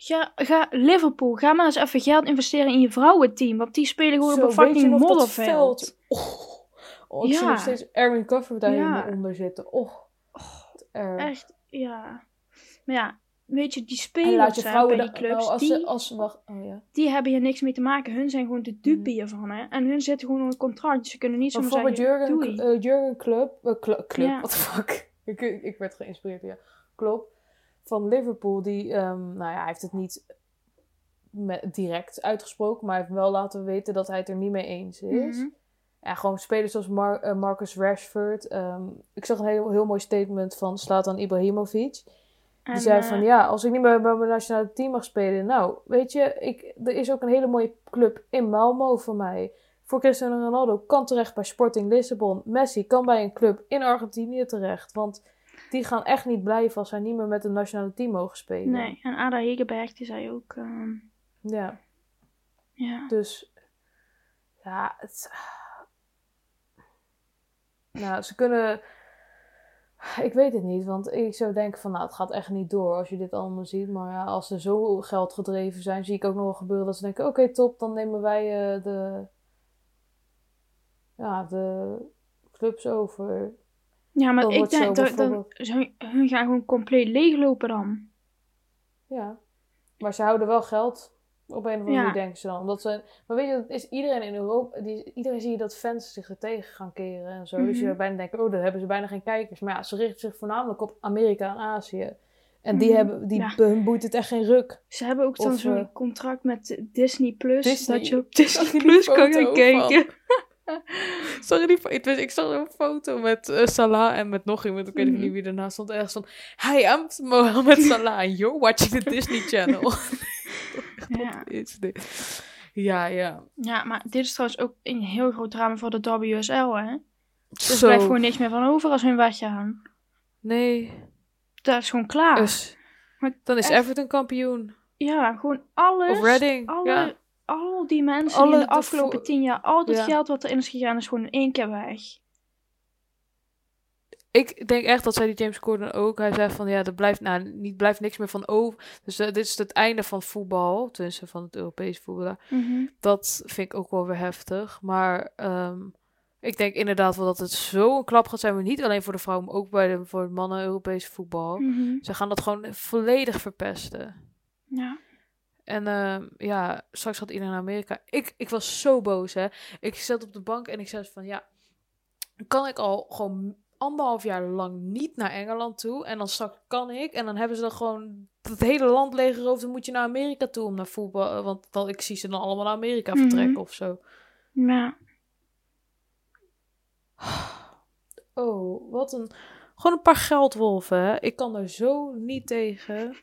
Ga, ga Liverpool, ga maar eens even geld investeren in je vrouwenteam. Want die spelen gewoon Zo, op een fucking modderveld. veld? Oh, oh, ik zie Ja. nog steeds Erwin Kuffer daar Ja. onder zitten. Oh, erg. Echt, ja. Maar ja, weet je, die En spelers laat je hè, vrouwen bij die clubs, nou, als die, ze, als wacht, oh ja. die hebben hier niks mee te maken. Hun zijn gewoon de dupe Hmm. hiervan, hè. En hun zitten gewoon onder een contract. Dus ze kunnen niet zomaar zeggen, Jurgen, doei. eh, Jurgen Club, eh, Cl- Club, Ja. what the fuck. ik, ik werd geïnspireerd, ja. Klopt. Van Liverpool, die, ehm, nou ja, hij heeft het niet met, direct uitgesproken, maar hij heeft wel laten weten dat hij het er niet mee eens is. Mhm. Ja, gewoon spelers zoals Mar- eh, Marcus Rashford. ehm, ik zag een heel, heel mooi statement van Slatan Ibrahimovic. Die zei eh, van ja, als ik niet meer bij mijn nationale team mag spelen. Nou, weet je, ik, er is ook een hele mooie club in Malmo voor mij. Voor Cristiano Ronaldo kan terecht bij Sporting Lissabon. Messi kan bij een club in Argentinië terecht. Want die gaan echt niet blijven als zij niet meer met een nationale team mogen spelen. Nee, en Ada Hegerberg, die zei ook, ehm, Ja, ja. dus ja, het. Nou, ze kunnen. Ik weet het niet, want ik zou denken van, nou, het gaat echt niet door als je dit allemaal ziet. Maar ja, als ze zo geld gedreven zijn, zie ik ook nog wel gebeuren dat ze denken, oké, top, dan nemen wij eh, de, ja, de clubs over. Ja, maar Dan ik denk dat, dat hun gaan gewoon compleet leeglopen dan. Ja, maar ze houden wel geld. Op een of andere manier denken ze dan. Omdat ze, maar weet je, het is iedereen in Europa, die, iedereen zie je dat fans zich er tegen gaan keren en zo. Dus je Mhm. bijna denken, oh, dan hebben ze bijna geen kijkers. Maar ja, ze richten zich voornamelijk op Amerika en Azië. En die Mhm. hebben, die, Ja. hun boeit het echt geen ruk. Ze hebben ook dan zo'n eh, contract met Disney Plus. Disney. Dat je op Disney Plus kan gaan kijken. Je die, ik, weet- ik zag een foto met eh, Salah en met nog iemand, ik weet Mhm. niet wie ernaast stond. Ergens van, hi, I'm Mohammed Salah and you're watching the Disney Channel. Ja. Is? Ja, ja. ja, maar dit is trouwens ook een heel groot drama voor de WSL, hè. Dus er blijft gewoon niks meer van over als hun weggaan. Nee. Dat is gewoon klaar. Dus, Maar dan is echt- Everton kampioen. Ja, gewoon alles. Of Reading. Alle, Ja. Al die mensen Alle die in de afgelopen tien jaar, al dat Ja. geld wat erin is gegaan, is gewoon in één keer weg. Ik denk echt dat zei die James Corden ook. Hij zei van ja, er blijft nou niet blijft niks meer van over. Dus eh, dit is het einde van voetbal, tenminste van het Europese voetbal. Mhm. Dat vind ik ook wel weer heftig. Maar ehm, ik denk inderdaad wel dat het zo een klap gaat zijn, maar niet alleen voor de vrouwen, maar ook bij de voor de mannen Europese voetbal. Mhm. Ze gaan dat gewoon volledig verpesten. Ja. En ehm, ja, straks gaat iedereen naar Amerika. Ik, ik was zo boos, hè. Ik zat op de bank en ik zei van, ja, kan ik al gewoon anderhalf jaar lang niet naar Engeland toe. En dan straks kan ik. En dan hebben ze dan gewoon het hele land leeggeroofd. Dan moet je naar Amerika toe om naar voetbal. eh, Want dan, ik zie ze dan allemaal naar Amerika Mhm. vertrekken of zo. Ja. Oh, wat een... Gewoon een paar geldwolven, hè. Ik kan er zo niet tegen.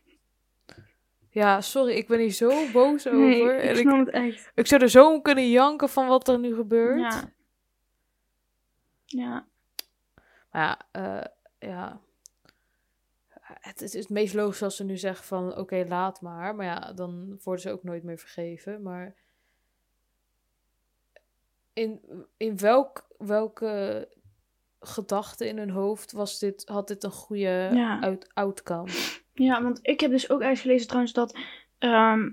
Ja, sorry, ik ben hier zo boos Nee, over. ik En ik, snap het echt. ik zou er zo om kunnen janken van wat er nu gebeurt. Ja. Ja. Maar ja, eh, ja. Het is het meest logisch als ze nu zeggen van oké, laat maar. Maar ja, dan worden ze ook nooit meer vergeven. Maar in, in welk, welke gedachte in hun hoofd was dit, had dit een goede Ja. out, outcome? Ja, want ik heb dus ook uitgelezen trouwens dat... ehm,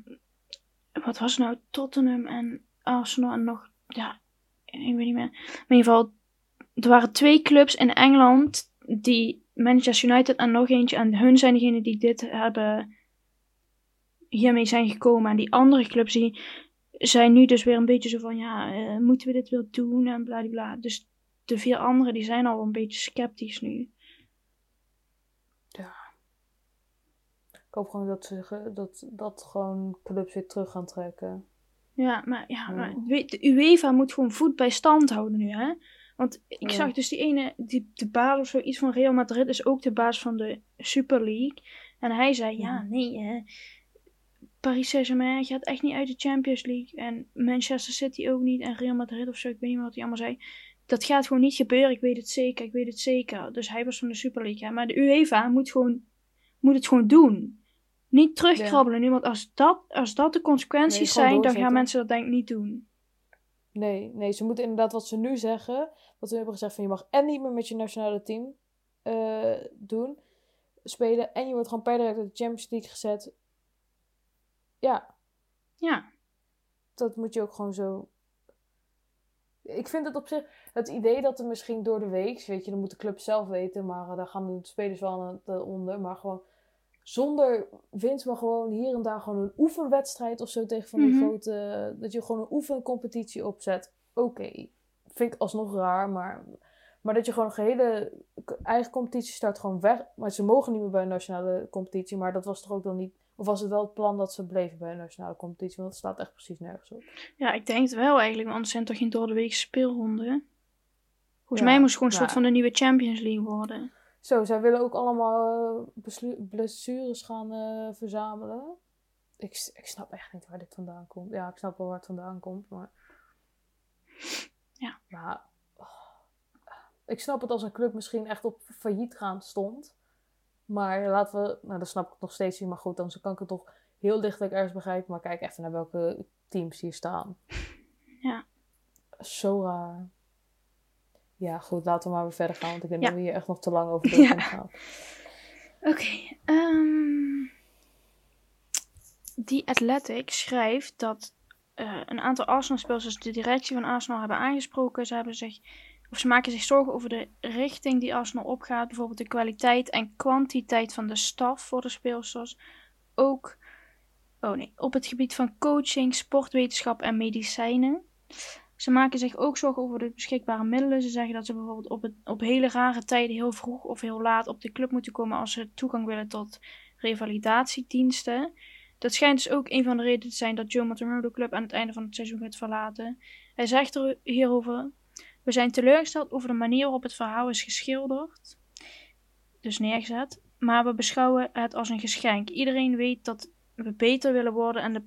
wat was nou? Tottenham en Arsenal en nog... Ja, ik weet niet meer. Maar in ieder geval, er waren twee clubs in Engeland die Manchester United en nog eentje. En hun zijn degene die dit hebben... Hiermee zijn gekomen. En die andere clubs die zijn nu dus weer een beetje zo van... Ja, eh, moeten we dit wel doen? En bladibla. Dus de vier anderen die zijn al een beetje sceptisch nu. Ik hoop gewoon dat ze dat, dat gewoon clubs weer terug gaan trekken. Ja, maar, ja, Ja. maar de UEFA moet gewoon voet bij stand houden nu, hè? Want ik Ja. zag dus die ene, die, de baas of zoiets van Real Madrid is ook de baas van de Super League. En hij zei, ja, nee, hè. Paris Saint-Germain gaat echt niet uit de Champions League. En Manchester City ook niet. En Real Madrid of zo, ik weet niet meer wat hij allemaal zei. Dat gaat gewoon niet gebeuren, ik weet het zeker, ik weet het zeker. Dus hij was van de Super League, hè. Maar de UEFA moet, gewoon, moet het gewoon doen. Niet terugkrabbelen nu, want als dat, als dat de consequenties Nee, zijn, dan gaan mensen dat denk ik niet doen. Nee, nee, ze moeten inderdaad wat ze nu zeggen. Wat we hebben gezegd van je mag en niet meer met je nationale team eh, doen, spelen. En je wordt gewoon per direct uit de Champions League gezet. Ja, Ja, dat moet je ook gewoon zo. Ik vind het op zich, het idee dat er misschien door de week, weet je, dan moet de club zelf weten, maar eh, daar gaan de spelers wel aan het, onder. Maar gewoon zonder winst, maar gewoon hier en daar gewoon een oefenwedstrijd of zo tegen van die Mhm. grote, dat je gewoon een oefencompetitie opzet. Oké, vind ik alsnog raar, maar, maar dat je gewoon een gehele eigen competitie start gewoon weg. Maar ze mogen niet meer bij een nationale competitie, maar dat was toch ook dan niet, of was het wel het plan dat ze bleven bij een nationale competitie, want het staat echt precies nergens op. ja, ik denk het wel eigenlijk, want anders zijn het toch geen door de week speelronden. Volgens Ja, mij moest het gewoon een soort van de nieuwe Champions League worden. Zo, zij willen ook allemaal eh, blessures gaan eh, verzamelen. Ik, ik snap echt niet waar dit vandaan komt. Ja, ik snap wel waar het vandaan komt, maar... Ja. Maar... oh, ik snap het als een club misschien echt op failliet gaan stond. Maar laten we... Nou, dat snap ik nog steeds niet. Maar goed, dan kan ik het toch heel lichtelijk ergens begrijpen. Maar kijk even naar welke teams hier staan. Ja. Zo raar. Ja, goed, laten we maar weer verder gaan. Want ik denk Ja. dat we hier echt nog te lang over door Ja. kunnen gaan. Oké, ehm die Athletic schrijft dat eh, een aantal Arsenal-spelers, dus de directie van Arsenal, hebben aangesproken. Ze, hebben zich, of ze maken zich zorgen over de richting die Arsenal opgaat. Bijvoorbeeld de kwaliteit en kwantiteit van de staf voor de speelsters. Ook oh nee, op het gebied van coaching, sportwetenschap en medicijnen. Ze maken zich ook zorgen over de beschikbare middelen. Ze zeggen dat ze bijvoorbeeld op, op hele rare tijden heel vroeg of heel laat op de club moeten komen als ze toegang willen tot revalidatiediensten. Dat schijnt dus ook een van de redenen te zijn dat Joe Montemurro de club aan het einde van het seizoen gaat verlaten. Hij zegt er hierover: We zijn teleurgesteld over de manier waarop het verhaal is geschilderd, dus neergezet, maar we beschouwen het als een geschenk. Iedereen weet dat we beter willen worden en de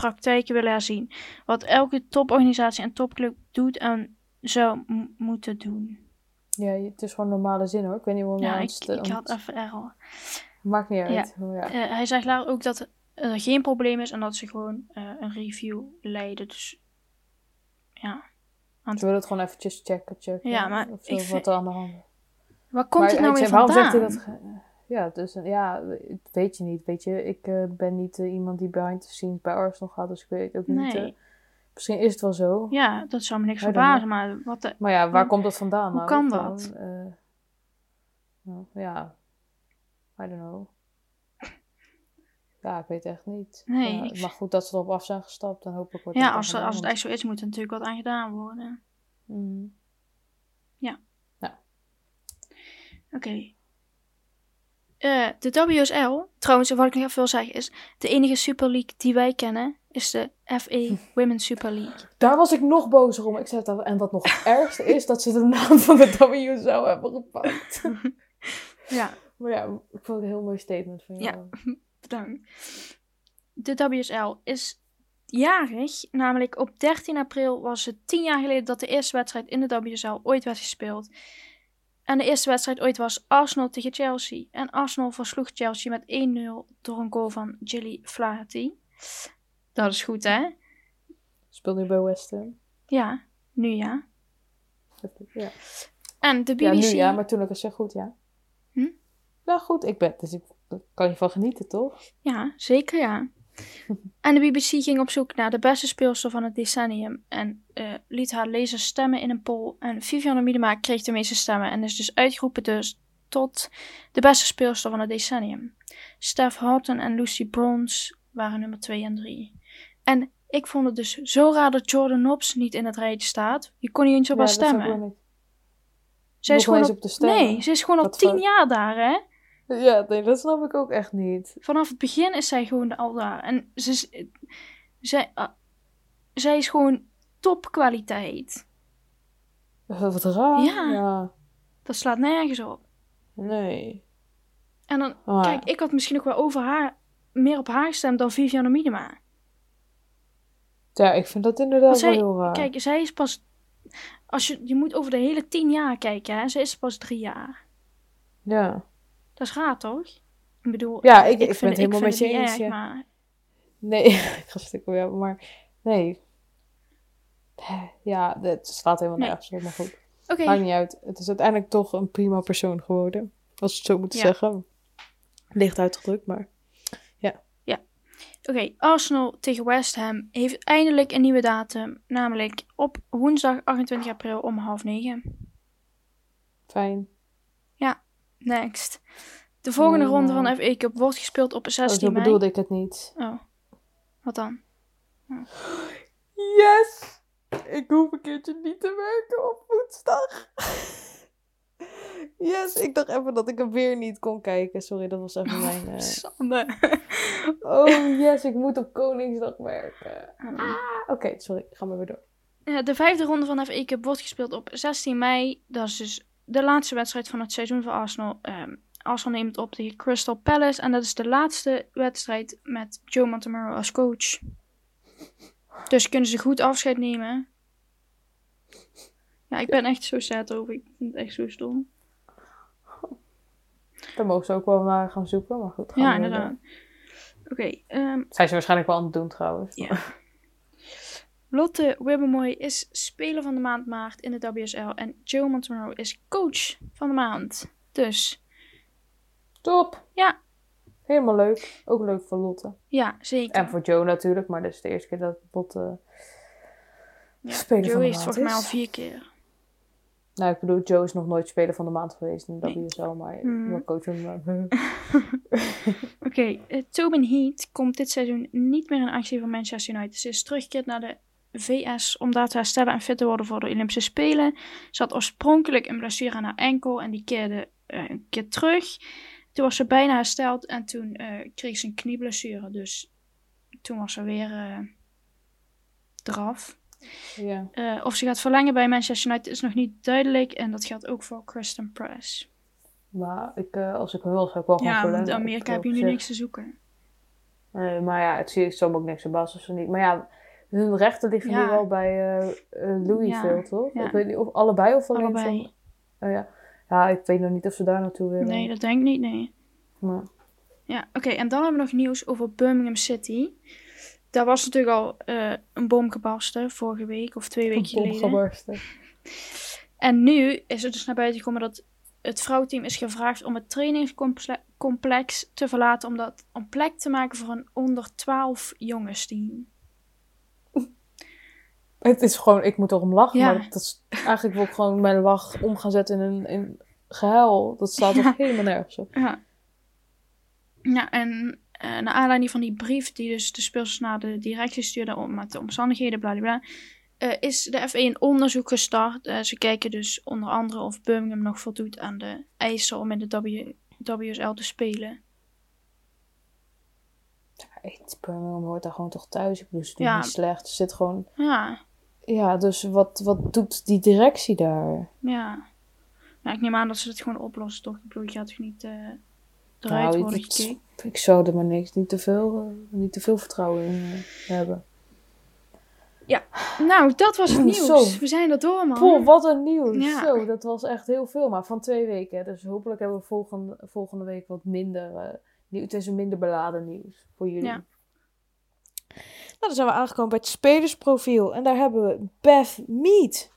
praktijken willen herzien. Wat elke toporganisatie en topclub doet en zou moeten doen. Ja, het is gewoon normale zin hoor. Ik weet niet hoe Ja, ik, ik had even error. Maakt niet uit. Ja. Eh, hij zegt later ook dat er geen probleem is en dat ze gewoon eh, een review leiden. Dus ja. Ze willen het gewoon eventjes checken, checken. Ja, maar of zo, ik wat er aan de hand is. Waar komt Maar het nou weer zei, waarom vandaan? zegt hij dat? Ja, dus eh, ja, weet je niet. Weet je, ik eh, ben niet eh, iemand die behind the scenes bij Arsenal gaat, dus ik weet ook niet. Misschien is het wel zo. Ja, dat zou me niks verbazen, maar wat de... Maar ja, waar Hoe- komt dat vandaan? hoe nou? kan dat? eh, nou, ja, I don't know. Ja, ik weet echt niet. Nee, Ja, ik- Maar goed dat ze erop af zijn gestapt, dan hopelijk wordt Ja, als, als het echt zo is, moet er natuurlijk wat aan gedaan worden. want- Mhm. Oké. Eh, de WSL, trouwens, wat ik nog even wil zeggen is, de enige Super League die wij kennen is de FA Women's Super League. Daar was ik nog bozer om. Ik zei al. En wat nog het ergste is, dat ze de naam van de W zo hebben gepakt. Ja, Maar ja, ik vond het een heel mooi statement van jou. Ja. bedankt. De WSL is jarig, namelijk op 13 april was het 10 jaar geleden dat de eerste wedstrijd in de WSL ooit werd gespeeld. En de eerste wedstrijd ooit was Arsenal tegen Chelsea. En Arsenal versloeg Chelsea met 1-0 door een goal van Gilly Flaherty. Dat is goed, hè? Speel nu bij West Ham. Ja, nu ja. Ja. En de BBC... ja, nu ja, maar toen ook zo goed, ja. Hm? Nou goed, ik ben, dus ik kan je van genieten, toch? Ja, zeker ja. En de BBC ging op zoek naar de beste speelster van het decennium en eh, liet haar lezers stemmen in een poll. En Vivianne Miedema kreeg de meeste stemmen en is dus uitgeroepen dus tot de beste speelster van het decennium. Steph Houghton en Lucy Bronze waren nummer 2 en 3. En ik vond het dus zo raar dat Jordan Nobbs niet in het rijtje staat. Je kon niet eens op Ja, haar stemmen. Zij is gewoon op... op de stemmen. Nee, ze is gewoon al Wat 10 voor- jaar daar, hè? Ja, nee, dat snap ik ook echt niet. vanaf het begin is zij gewoon al daar. En ze, is- zij, ah, zij is gewoon topkwaliteit. Wat raar. Ja. ja. Dat slaat nergens op. Nee. En dan, Maar- kijk, ik had misschien nog wel over haar, meer op haar gestemd dan Vivianne Miedema. Ja, ik vind dat inderdaad zij, wel heel raar. kijk, zij is pas, als je, je moet over de hele tien jaar kijken, hè. Zij is pas drie jaar. Ja. Dat is raar, toch? Ik bedoel, Ja, ik- ik ben vind, het helemaal met je eens, ja. maar Nee, ik ga stuk ja, maar nee. Ja, het slaat helemaal Nee. nergens op, maar goed. Oké, Maakt niet uit. Het is uiteindelijk toch een prima persoon geworden. Als we het zo moeten Ja. zeggen. Licht uitgedrukt, maar... Oké, Arsenal tegen West Ham heeft eindelijk een nieuwe datum. Namelijk op woensdag 28 april om half negen. Fijn. Next. De volgende Nee, ronde nou. van FA Cup wordt gespeeld op Oh, 16 zo mei. bedoelde ik het niet. Oh, wat dan? Yes! Ik hoef een keertje niet te werken op woensdag. Yes, ik dacht even dat ik hem weer niet kon kijken. Sorry, dat was even mijn... Sander. Oh, yes, ik moet op Koningsdag werken. Ah, Oké, sorry. Ga maar weer door. De vijfde ronde van FA Cup wordt gespeeld op 16 mei. Dat is dus de laatste wedstrijd van het seizoen voor Arsenal. Ehm, Arsenal neemt op tegen Crystal Palace. En dat is de laatste wedstrijd met Joe Montemurro als coach. Dus kunnen ze goed afscheid nemen. Ja, ik ben echt zo sad over. Ik vind het echt zo stom. Daar mogen ze ook wel naar gaan zoeken, maar goed. Ja, inderdaad. Oké, ehm, door. Zijn ze waarschijnlijk wel aan het doen trouwens. Ja. Lotte Wibbemoy is speler van de maand maart in de WSL. En Joe Montemurro is coach van de maand. Dus Top. Ja. Helemaal leuk. Ook leuk voor Lotte. ja, zeker. En voor Joe natuurlijk, maar dit is de eerste keer dat Lotte... ja, speler Joe van de heeft maand volgens mij is. al vier keer. Nou, ik bedoel, Joe is nog nooit speler van de maand geweest in de Nee. WSL, maar Hmm. wel coach van de maand. Oké, eh, Tobin Heat komt dit seizoen niet meer in actie voor Manchester United. Ze is teruggekeerd naar de VS om daar te herstellen en fit te worden voor de Olympische Spelen. Ze had oorspronkelijk een blessure aan haar enkel en die keerde eh, een keer terug. Toen was ze bijna hersteld en toen eh, kreeg ze een knieblessure. Dus toen was ze weer eh, eraf. Ja. Of ze gaat verlengen bij Manchester United is nog niet duidelijk. En dat geldt ook voor Kristen Press. Maar ik, als ik wil, zou ik wel gewoon Ja, verlengen. in Amerika je nu niks te zoeken. Nee, maar ja, het zie ik ook niks als ze niet. Maar ja, hun rechten liggen nu wel bij eh, Louisville, toch? ja. Ik weet niet of allebei of alleen Allebei. Oh ja. ja, ik weet nog niet of ze daar naartoe willen. Nee, dat denk ik niet, nee. Maar, Ja, oké. En dan hebben we nog nieuws over Birmingham City. Daar was natuurlijk al eh, een bom gebarsten vorige week of twee weken bom geleden. gebarsten. En nu is het dus naar buiten gekomen dat het vrouwteam is gevraagd om het trainingscomplex te verlaten omdat, om plek te maken voor een onder 12 jongensteam. Het is gewoon, ik moet erom lachen, Ja. maar dat is eigenlijk wil ik gewoon mijn lach om gaan zetten in een in gehuil. Dat staat toch helemaal nergens op. Ja. Ja, en eh naar aanleiding van die brief die dus de speelsters naar de directie stuurden om met de omstandigheden, bla bla eh, is de FA een onderzoek gestart. Eh, ze kijken dus onder andere of Birmingham nog voldoet aan de eisen om in de w WSL te spelen. Het Birmingham hoort daar gewoon toch thuis. Ik bedoel, ze doen Ja. niet slecht. Er zit gewoon... Ja, Ja, dus wat, wat doet die directie daar? ja. Ja, ik neem aan dat ze het gewoon oplossen, toch? Ik bedoel, je gaat toch niet eh, eruit Nou, worden gekeken? Ik zou er maar niks, niet te veel, niet te veel vertrouwen in eh, hebben. Nou, dat was het nieuws. Zo. We zijn er door, man. Poh, wat een nieuws. Ja. Zo, dat was echt heel veel, maar van twee weken. Dus hopelijk hebben we volgende, volgende week wat minder eh, nieuws. Het is een minder beladen nieuws voor jullie. Ja. Nou, dan zijn we aangekomen bij het spelersprofiel. En daar hebben we Beth Mead.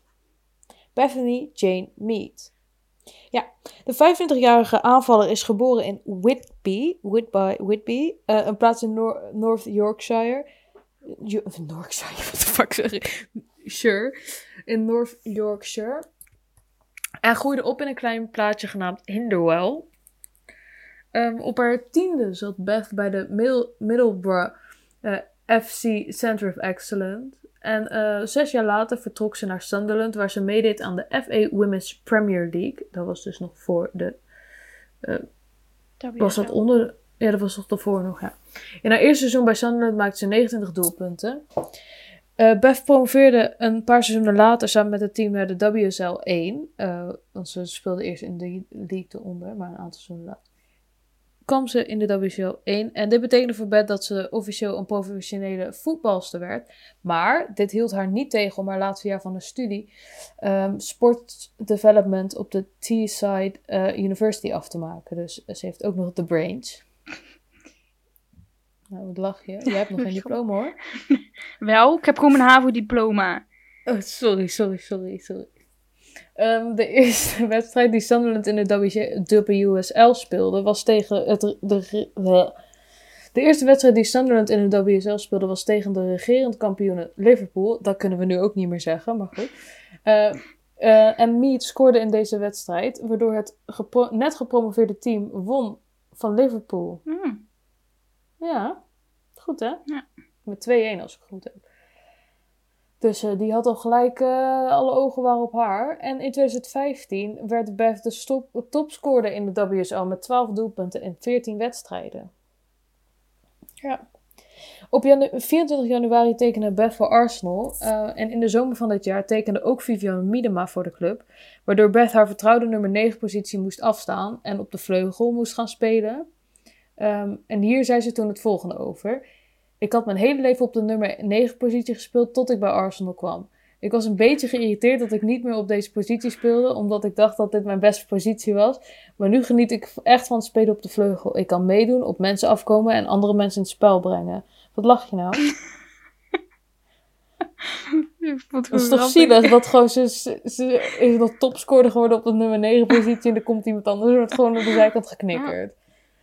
Bethany Jane Mead. Ja, de 25-jarige aanvaller is geboren in Whitby, Whitby, Whitby eh, een plaats in Nor- North Yorkshire. Jo- Yorkshire, wat de fuck zeg ik? Sure. In North Yorkshire. En groeide op in een klein plaatsje genaamd Hinderwell. Ehm, op haar tiende zat Beth bij de Middle- Middlesbrough eh, FC Center of Excellence. En eh, zes jaar later vertrok ze naar Sunderland, waar ze meedeed aan de FA Women's Premier League. Dat was dus nog voor de was dat onder... Ja, dat was toch daarvoor nog, ja. In haar eerste seizoen bij Sunderland maakte ze 29 doelpunten. Eh Beth promoveerde een paar seizoenen later samen met het team naar de WSL 1. eh, want ze speelde eerst in de league eronder, maar een aantal seizoenen later. Kwam ze in de WSL 1. En dit betekende voor Beth dat ze officieel een professionele voetbalster werd. Maar dit hield haar niet tegen om haar laatste jaar van de studie ehm sport development op de Teesside eh, University af te maken. Dus eh, ze heeft ook nog de brains. Nou, wat lach je? Jij hebt nog geen diploma hoor. Wel, ik heb gewoon mijn HAVO-diploma. Oh, sorry, sorry, sorry, sorry. Ehm, de eerste wedstrijd die Sunderland in de WSL speelde was tegen het, de, de, de eerste wedstrijd die Sunderland in de WSL speelde was tegen de regerend kampioenen Liverpool. Dat kunnen we nu ook niet meer zeggen, maar goed. Eh, eh, en Mead scoorde in deze wedstrijd, waardoor het gepro- net gepromoveerde team won van Liverpool. Hmm. Ja, goed hè? Ja. Met 2-1 als ik het goed heb. Dus eh, die had al gelijk, eh, alle ogen waren op haar. En in 2015 werd Beth de topscorer in de WSL met 12 doelpunten in 14 wedstrijden. Ja. Op janu- 24 januari tekende Beth voor Arsenal. eh, en in de zomer van dit jaar tekende ook Vivian Miedema voor de club. Waardoor Beth haar vertrouwde nummer 9 positie moest afstaan en op de vleugel moest gaan spelen. Ehm, en hier zei ze toen het volgende over. Ik had mijn hele leven op de nummer 9 positie gespeeld tot ik bij Arsenal kwam. Ik was een beetje geïrriteerd dat ik niet meer op deze positie speelde, omdat ik dacht dat dit mijn beste positie was. Maar nu geniet ik echt van het spelen op de vleugel. Ik kan meedoen, op mensen afkomen en andere mensen in het spel brengen. Wat lach je nou? Dat is toch zielig dat gewoon ze, is nog topscorer geworden op de nummer 9 positie en er komt iemand anders en wordt gewoon op de zijkant geknikkerd.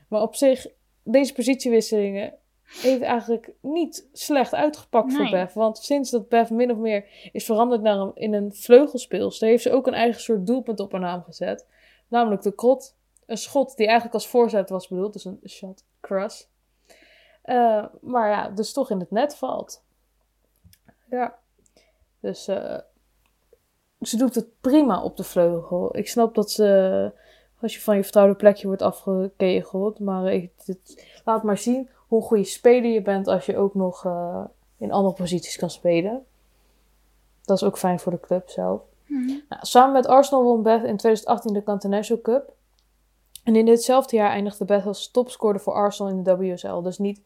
Maar op zich, deze positiewisselingen heeft eigenlijk niet slecht uitgepakt voor. Beth. Want sinds dat Beth min of meer is veranderd naar een, in een vleugelspeelster, heeft ze ook een eigen soort doelpunt op haar naam gezet. Namelijk de krot. Een schot die eigenlijk als voorzet was bedoeld, dus een shot cross. Eh, maar ja, dus toch in het net valt. Ja. Dus eh, ze doet het prima op de vleugel. Ik snap dat ze, als je van je vertrouwde plekje wordt afgekegeld. Maar ik, laat maar zien hoe goede speler je bent als je ook nog eh, in andere posities kan spelen. Dat is ook fijn voor de club zelf. Mhm. Nou, samen met Arsenal won Beth in 2018 de Continental Cup. En in ditzelfde jaar eindigde Beth als topscorer voor Arsenal in de WSL. Dus niet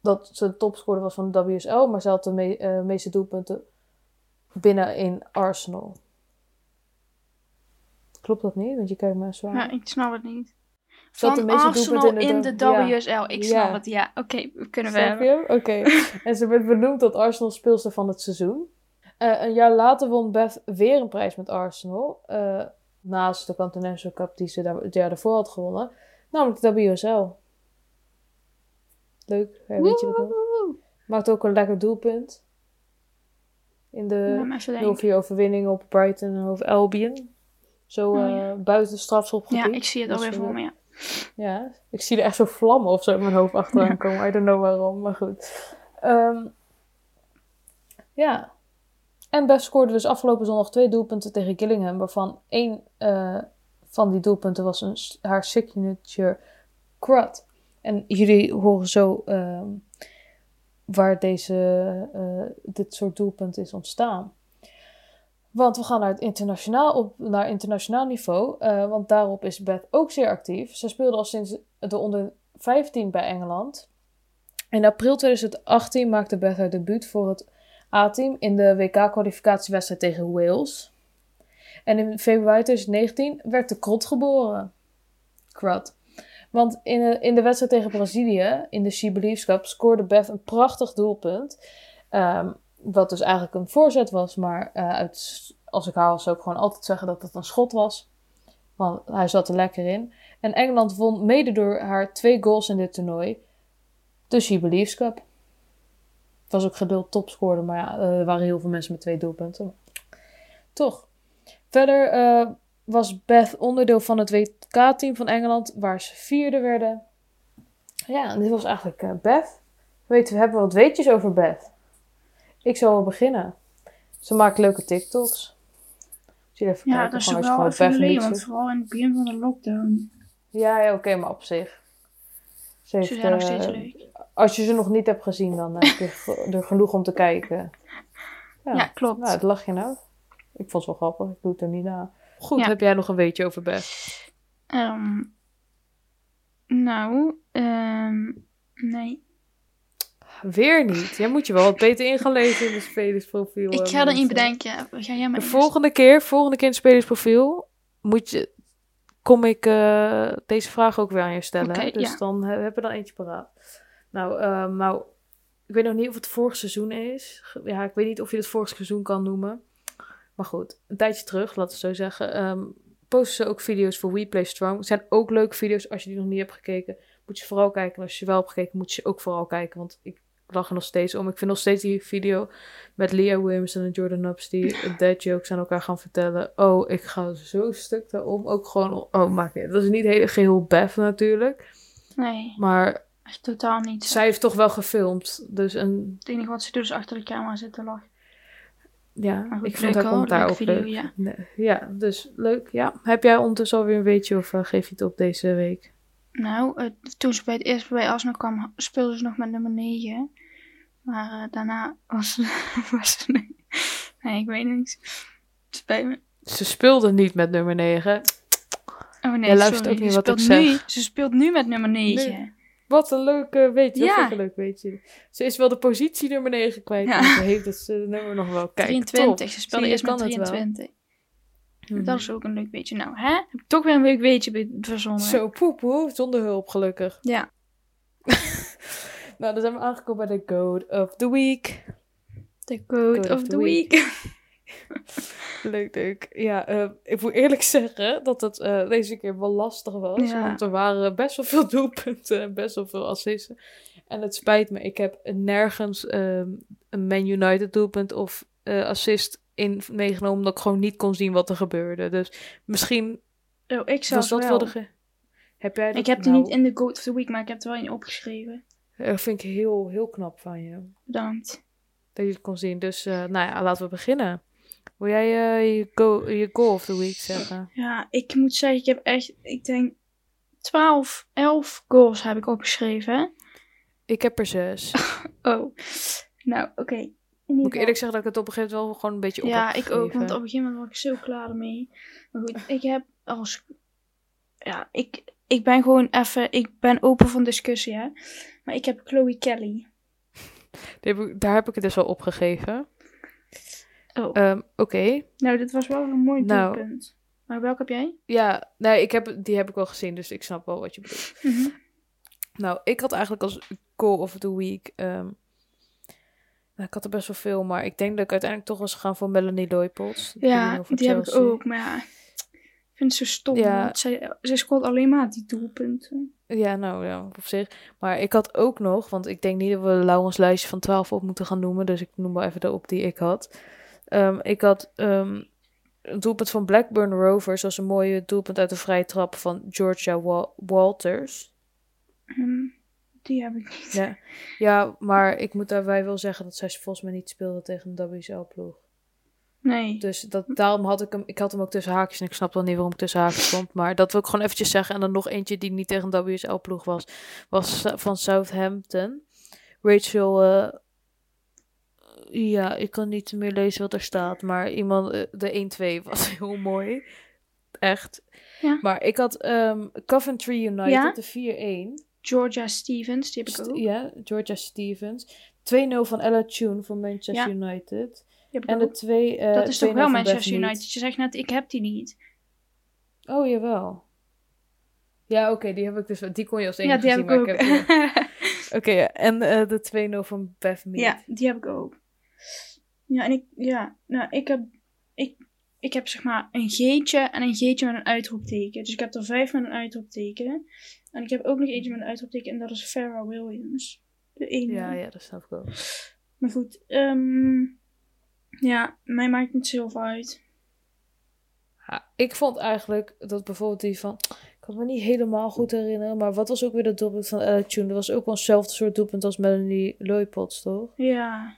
dat ze de topscorer was van de WSL, maar ze had de me- eh, meeste doelpunten binnen in Arsenal. Klopt dat niet? Want je kijkt me zo aan. Ja, ik snap het niet. Van Arsenal doelpunten in de- ja. WSL. Ik snap Ja. het, ja. Oké, kunnen we Snap? Oké. en ze werd benoemd tot Arsenal speelster van het seizoen. Eh, een jaar later won Beth weer een prijs met Arsenal. eh, Naast de Continental Cup die ze daar, het jaar daarvoor had gewonnen. Namelijk de WSL. Leuk, ja, weet je wat. Maakt ook een lekker doelpunt. In de Laat me even denken. 0-4 overwinning op Brighton en over Albion. Zo Oh, eh ja. buiten de strafschopgebied. Ja, ik zie het alweer voor me, ja. Ja, ik zie er echt zo vlammen of zo in mijn hoofd achteraan Ja. komen. I don't know waarom, maar goed. Ehm, ja. En Beth scoorde dus afgelopen zondag twee doelpunten tegen Gillingham. Waarvan één eh, van die doelpunten was een, haar signature crud. En jullie horen zo ehm, waar deze, eh, dit soort doelpunten is ontstaan. Want we gaan naar het internationaal, op, naar internationaal niveau. eh, want daarop is Beth ook zeer actief. Ze speelde al sinds de onder 15 bij Engeland. In april 2018 maakte Beth haar debuut voor het A-team in de WK-kwalificatiewedstrijd tegen Wales. En in februari 2019 werd de krot geboren. Krot. Want in de, in de wedstrijd tegen Brazilië, in de She Believes Cup, scoorde Beth een prachtig doelpunt. Ehm, wat dus eigenlijk een voorzet was, maar eh, als ik haar zou ik gewoon altijd zeggen dat het een schot was. Want hij zat er lekker in. En Engeland won mede door haar twee goals in dit toernooi de She Believes Cup. Het was ook gedeeld topscorer, maar ja, er waren heel veel mensen met twee doelpunten. Toch. Verder eh, was Beth onderdeel van het WK-team van Engeland, waar ze vierde werden. Ja, en dit was eigenlijk eh, Beth. Weet, we hebben wat weetjes over Beth. Ik zal wel beginnen. Ze maakt leuke TikToks. Zie je even Ja, kijken, dat is gewoon wel gewoon even want vooral in het begin van de lockdown. Ja, ja oké, maar op zich. Ze heeft, Ze zijn nog eh, steeds leuk. Als je ze nog niet hebt gezien, dan heb je er genoeg om te kijken. Ja, klopt. Nou, het lach je nou. Ik vond het wel grappig, ik doe het er niet na. Goed, Ja. heb jij nog een weetje over Beth? Ehm, nou, ehm, nee. Weer niet. Jij moet je wel wat beter in gaan lezen in het spelersprofiel. Ik eh, ga er niet bedenken. Ga jij maar De volgende keer, volgende keer in het spelersprofiel, moet je, kom ik eh, deze vraag ook weer aan je stellen. Hè? dus ja. dan he- heb je dan eentje paraat. Nou, nou, ik weet nog niet of het vorig seizoen is. Ja, ik weet niet of je het vorig seizoen kan noemen. Maar goed, een tijdje terug, laten we het zo zeggen, ehm, posten ze ook video's voor We Play Strong. Het zijn ook leuke video's. Als je die nog niet hebt gekeken, moet je vooral kijken. En als je wel hebt gekeken, moet je ook vooral kijken. Want ik lach er nog steeds om. Ik vind nog steeds die video met Leah Williams en Jordan Ups die dead jokes aan elkaar gaan vertellen. Oh, ik ga zo stuk daarom. Ook gewoon, oh, maakt niet. Dat is niet heel geheel Beth natuurlijk. Nee, Maar echt totaal niet. zij heeft toch wel gefilmd. Dus een, Het enige wat ze doet is achter de camera zitten lachen. ja, goed, ik hoor, commentaar leuke ook video, leuk. ja. Nee, ja, dus leuk. Ja. Heb jij ondertussen alweer een beetje of eh, geef je het op deze week? Nou, eh, toen ze bij het eerst bij Arsenal kwam, speelde ze nog met nummer 9. Maar eh, daarna was, was ze... Nee, ik weet niks. Spijt me. Ze speelde niet met nummer 9. Oh nee, Jij luistert sorry. ook niet Ze wat ik zeg. Nu, ze speelt nu met nummer 9. Nee. Wat een leuk eh, weetje. Ja. Een leuk weetje. Ze is wel de positie nummer 9 kwijt. Ja. Ze heeft het eh, nummer nog wel. Kijk, 23. top. Ze speelde Zie eerst met kan het wel. 23. Mhm. Dat is ook een leuk weetje. Nou, hè? Heb ik toch weer een leuk weetje verzonnen. Zo, poepoe, zonder hulp gelukkig. Ja. Nou, dan zijn we aangekomen bij de Goat of the Week. The code, of, the week. Leuk, leuk. Ja, eh, ik moet eerlijk zeggen dat het eh, deze keer wel lastig was. Ja. Want er waren best wel veel doelpunten en best wel veel assisten. En het spijt me, ik heb nergens ehm, een Man United doelpunt of eh, assist in meegenomen... omdat ik gewoon niet kon zien wat er gebeurde. Dus misschien Oh, ik zelfs was dat wel. wel de... Heb jij dat Ik heb die nou, niet in de code of the week, maar ik heb er wel in opgeschreven. Dat vind ik heel, heel knap van je. Bedankt. Dat je het kon zien. Dus eh, nou ja, laten we beginnen. Wil jij eh, je, go, je goal of the week zeggen? Ja, ik moet zeggen, ik heb echt, ik denk 12, 11 goals heb ik opgeschreven. Ik heb er zes. Oh, nou, oké. Moet ik eerlijk zeggen dat ik het op een gegeven moment wel gewoon een beetje op Ja, ik ook, want op een gegeven moment was ik zo klaar ermee. Maar goed, ik heb als, ja, ik, ik ben gewoon even, ik ben open van discussie, hè. Maar ik heb Chloe Kelly. Die heb ik- Daar heb ik het dus wel opgegeven. Oh, Ehm Oké. nou, dit was wel een mooi nou. doelpunt. Maar welke heb jij? Ja, nee, ik heb, die heb ik wel gezien, dus ik snap wel wat je bedoelt. Mhm. Nou, ik had eigenlijk als goal of the week... ehm, nou, ik had er best wel veel, maar ik denk dat ik uiteindelijk toch was gegaan voor Melanie Leupolds. Ja, die heb ik ook, maar ja. Ik vind het zo stom. Ja. Want zij, zij scoort alleen maar die doelpunten. Ja, nou ja, op zich. Maar ik had ook nog, want ik denk niet dat we Laurens lijstje van 12 op moeten gaan noemen. Dus ik noem maar even de op die ik had. Ehm, ik had ehm een doelpunt van Blackburn Rovers. was een mooie doelpunt uit de vrije trap van Georgia Wa- Walters. Hm, die heb ik niet. Ja. ja, maar ik moet daarbij wel zeggen dat zij volgens mij niet speelde tegen een WSL-ploeg. Nee. Dus dat, daarom had ik hem, ik had hem ook tussen haakjes en ik snap dan niet waarom ik tussen haakjes stond. Maar dat wil ik gewoon eventjes zeggen. En dan nog eentje die niet tegen een WSL-ploeg was, was van Southampton. Rachel, eh, ja, ik kan niet meer lezen wat er staat, maar iemand, eh, de 1-2 was heel mooi. Echt. Ja. Maar ik had ehm, Coventry United, Ja? de 4-1. Georgia Stevens, die heb ik ook. Ja, Georgia Stevens. 2-0 van Ella Tune van Manchester Ja. United. En de twee, eh, dat is 2-0 toch wel Manchester. United? Je zegt net, ik heb die niet. Oh, jawel. Ja, oké, die heb ik dus. Die kon je als enige Ja, die heb ik ook. heb- Oké, ja. En eh, de 2-0 van Beth Mead. ja, die heb ik ook. Ja, en ik, ja, nou, ik heb, ik, ik heb zeg maar een G'tje en een G'tje met een uitroepteken. Dus ik heb er vijf met een uitroepteken. En ik heb ook nog eentje met een uitroepteken en dat is Farrah Williams. De ene. Ja, ja, dat snap ik wel. Maar goed, ehm, ja, mij maakt niet zo heel veel uit. Ja, ik vond eigenlijk dat bijvoorbeeld die van... Ik kan me niet helemaal goed herinneren, maar wat was ook weer dat doelpunt van Ella Tune? Dat was ook wel eenzelfde soort doelpunt als Melanie Leupold, toch? Ja,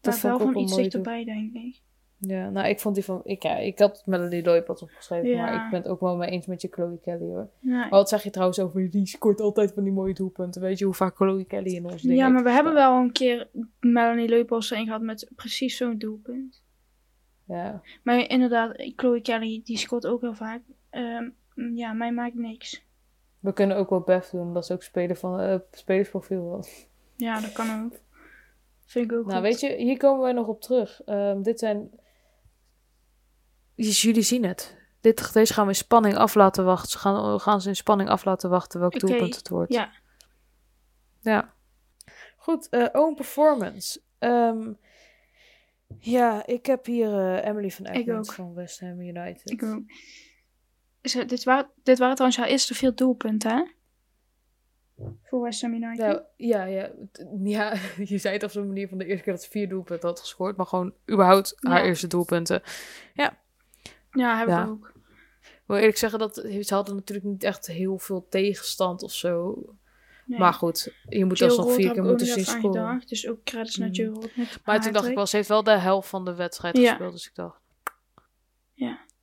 Dat maar wel ook wel iets dichterbij, denk ik. Ja, nou, ik vond die van... Ik, ja, ik had Melanie Leupold opgeschreven, Ja. maar ik ben het ook wel mee eens met je Chloe Kelly, hoor. Ja, Maar wat zeg je trouwens over, die scoort altijd van die mooie doelpunten. Weet je hoe vaak Chloe Kelly in ons ding ja maar we hebben wel een keer Melanie Leupolz erin gehad met precies zo'n doelpunt. Ja. Maar inderdaad, Chloe Kelly, die scoort ook heel vaak. Ehm, ja, mij maakt niks. We kunnen ook wel Beth doen, dat is ook speler van eh spelersprofiel wel. Ja, dat kan ook. Vind ik ook Nou, goed. weet je, hier komen wij nog op terug. Ehm, dit zijn. Jullie zien het. Dit, deze gaan we in spanning af laten wachten. Ze gaan, gaan ze in spanning af laten wachten welk doelpunt het wordt. ja. Ja. Goed, eh own performance. Ehm, ja, ik heb hier eh, Emily van Egmond van West Ham United. Ik ook. Is het- dit, waren, dit waren trouwens haar eerste veel doelpunten, hè? Voor West Ham United. Nou, ja, ja, ja, je zei het op zo'n manier van de eerste keer dat ze vier doelpunten had gescoord, maar gewoon überhaupt haar Ja. eerste doelpunten. ja, heb ja. ik ook. Ik wil eerlijk zeggen dat ze hadden natuurlijk niet echt heel veel tegenstand of zo. Nee. Maar goed, je moet alsnog vier keer ik moeten zien scoren. Dus ook credits naar Roth. met Maar toen dacht ik wel, ze heeft wel de helft van de wedstrijd Ja. gespeeld. Dus ik dacht,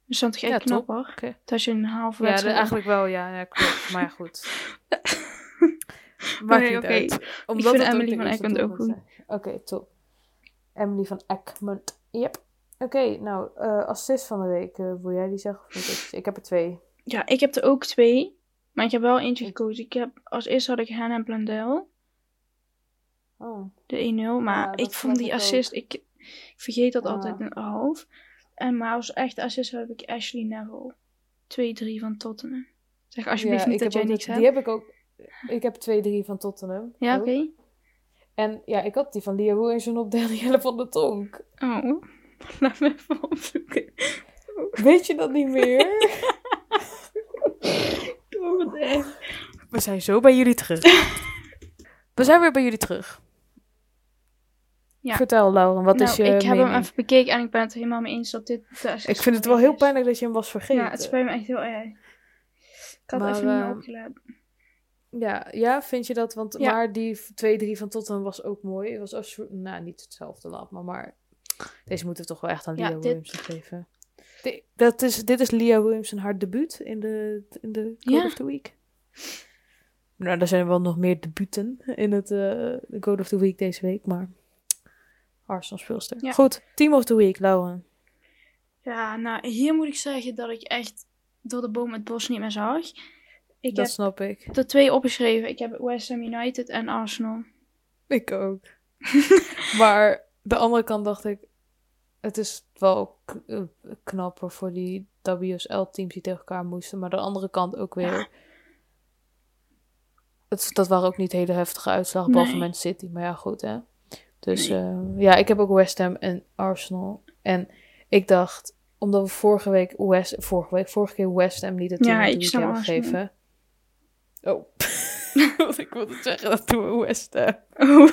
Dus dan toch echt Ja, knap, hoor. Dat je een halve ja, wedstrijd... eigenlijk wel, ja, ja klopt. Maar ja, goed. Maakt Nee. Omdat vind het ook Emily van Egmond ook zijn. Oké, top. Emily van Egmond, yep. Oké, nou, eh assist van de week. eh, wil jij die zeggen? Of ik? heb er twee. Ja, ik heb er ook twee. Maar ik heb wel eentje gekozen. Ik heb, als eerste had ik Hannah Blundell. Oh. De 1-0. Maar Ja, ik vond die assist... Ik, ik vergeet dat Ah. altijd een half. En maar als echte assist heb ik Ashley Neville. 2-3 van Tottenham. Zeg alsjeblieft Ja, niet dat heb jij niks hebt. Die heb ik ook. Ik heb 2-3 van Tottenham. Ja, oké. En ja, ik had die van Lia Williamson op Danielle van de Tonk. Oh. Laat me even opzoeken. Weet je dat niet meer? Oh, wat echt. We zijn zo bij jullie terug. We zijn weer bij jullie terug. Ja. Vertel, Lauren, wat nou, is je ik heb hem even bekeken en ik ben het helemaal mee eens dat dit Ik vind het wel heel pijnlijk dat je hem was vergeten. Ja, het spijt me echt heel erg. Ik had Maar, even niet eh, opgelet. Ja, ja, vind je dat? Want Ja. maar die 2-3 van Tottenham was ook mooi. Het was als, nou, niet hetzelfde laat maar, maar deze moeten we toch wel echt aan Ja, Lia dit- Williamson geven. Dat is, dit is Lia Williamson haar debuut in de, in de Code Ja. of the Week. Nou, er zijn wel nog meer debuten in het de Code of the Week deze week, maar Arsenal speelster. Ja. Goed, Team of the Week, Lauren. Ja, nou, hier moet ik zeggen dat ik echt door de boom het bos niet meer zag. Ik dat heb snap ik. er twee opgeschreven. Ik heb West Ham United en Arsenal. Ik ook. maar de andere kant dacht ik, het is wel eh, knapper voor die WSL-teams die tegen elkaar moesten. Maar de andere kant ook weer. Ja. Het, dat waren ook niet hele heftige uitslagen, behalve Nee. Man City. Maar ja, goed hè. Dus Nee. eh, ja, ik heb ook West Ham en Arsenal. En ik dacht, omdat we vorige week West, vorige week, vorige keer West Ham niet het team Ja, ik hebben gegeven. Oh. Ik wilde zeggen, dat doen we West Ham. Oh.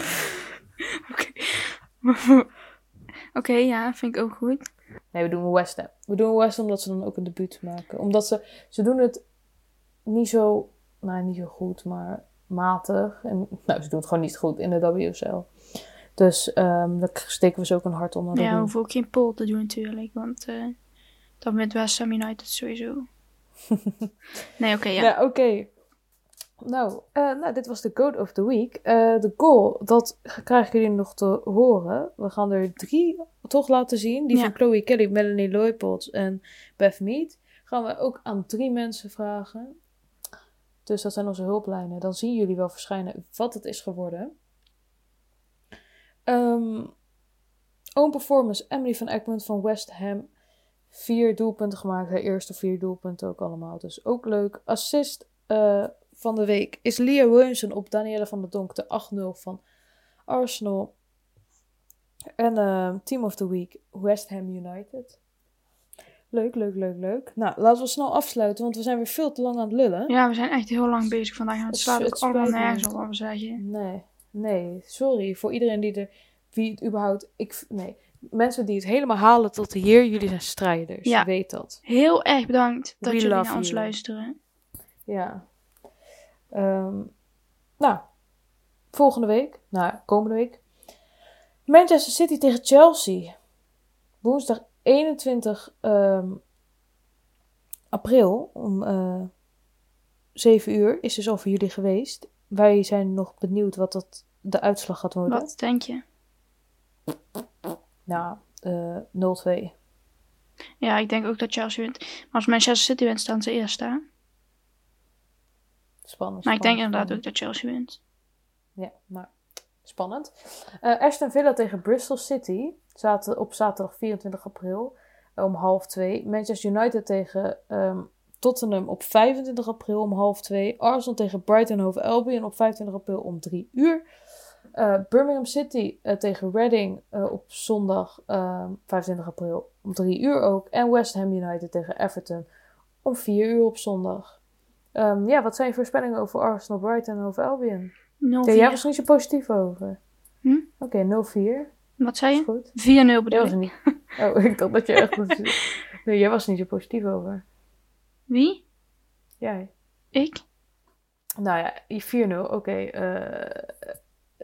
Oké. Ja, vind ik ook goed. Nee, we doen West Ham. We doen West Ham omdat ze dan ook een debuut maken. Omdat ze, ze doen het niet zo, nou niet zo goed, maar matig. En, nou, ze doen het gewoon niet goed in de WSL. Dus ehm daar steken we ze ook een hart onder. de Ja, we riem. hoeven ook geen poll te doen natuurlijk, want eh dan wint West Ham United sowieso. nee, oké, ja. Ja, oké. Nou, eh, nou, dit was de Code of the Week. Eh, de goal, dat krijgen jullie nog te horen. We gaan er drie toch laten zien. Die Ja. van Chloe Kelly, Melanie Leupolds en Beth Mead. Gaan we ook aan drie mensen vragen. Dus dat zijn onze hulplijnen. Dan zien jullie wel verschijnen wat het is geworden. Ehm own performance, Emily van Egmond van West Ham. Vier doelpunten gemaakt. Haar eerste vier doelpunten ook allemaal. Dus ook leuk. Assist eh, van de week is Leah Williamson op Danielle van der Donk. De 8-0 van Arsenal. En eh, Team of the Week, West Ham United. Leuk, leuk, leuk, leuk. Nou, laten we snel afsluiten, want we zijn weer veel te lang aan het lullen. Ja, we zijn echt heel lang bezig vandaag en het Het slaat ook allemaal nergens op wat we zeggen. Nee, nee, sorry voor iedereen die er, wie het überhaupt, ik, nee. Mensen die het helemaal halen tot hier, jullie zijn strijders. Ja. Weet dat. Heel erg bedankt dat We jullie naar ons you. luisteren. Ja. Ehm, nou, volgende week, nou, komende week. Manchester City tegen Chelsea. Woensdag 21 ehm, april om eh 7 uur is dus al voor jullie geweest. Wij zijn nog benieuwd wat dat de uitslag gaat worden. Wat denk je? Nou, eh 0-2. Ja, ik denk ook dat Chelsea wint. Maar als Manchester City wint, staan ze eerst hè? Spannend. Maar ik denk inderdaad ook dat Chelsea wint. Ja, nou, spannend. Eh Aston Villa tegen Bristol City. Zaten op zaterdag 24 april eh, om half twee. Manchester United tegen ehm, Tottenham op 25 april om half twee. Arsenal tegen Brighton Hove Albion op 25 april om drie uur. Eh, Birmingham City tegen Reading eh, op zondag ehm, 25 april om drie uur ook. En West Ham United tegen Everton om vier uur op zondag. Ehm, ja, wat zijn je voorspellingen over Arsenal, Brighton en Hove Albion? 0-4. Ja, jij was er niet zo positief over. Hm? Oké, 0-4. Wat zei je? goed. 4-0 Jij bedoel was ik. er niet. Oh, ik dacht dat je echt. Nee, jij was er niet zo positief over. Wie? Jij. Ik? Nou ja, 4-0. Oké. eh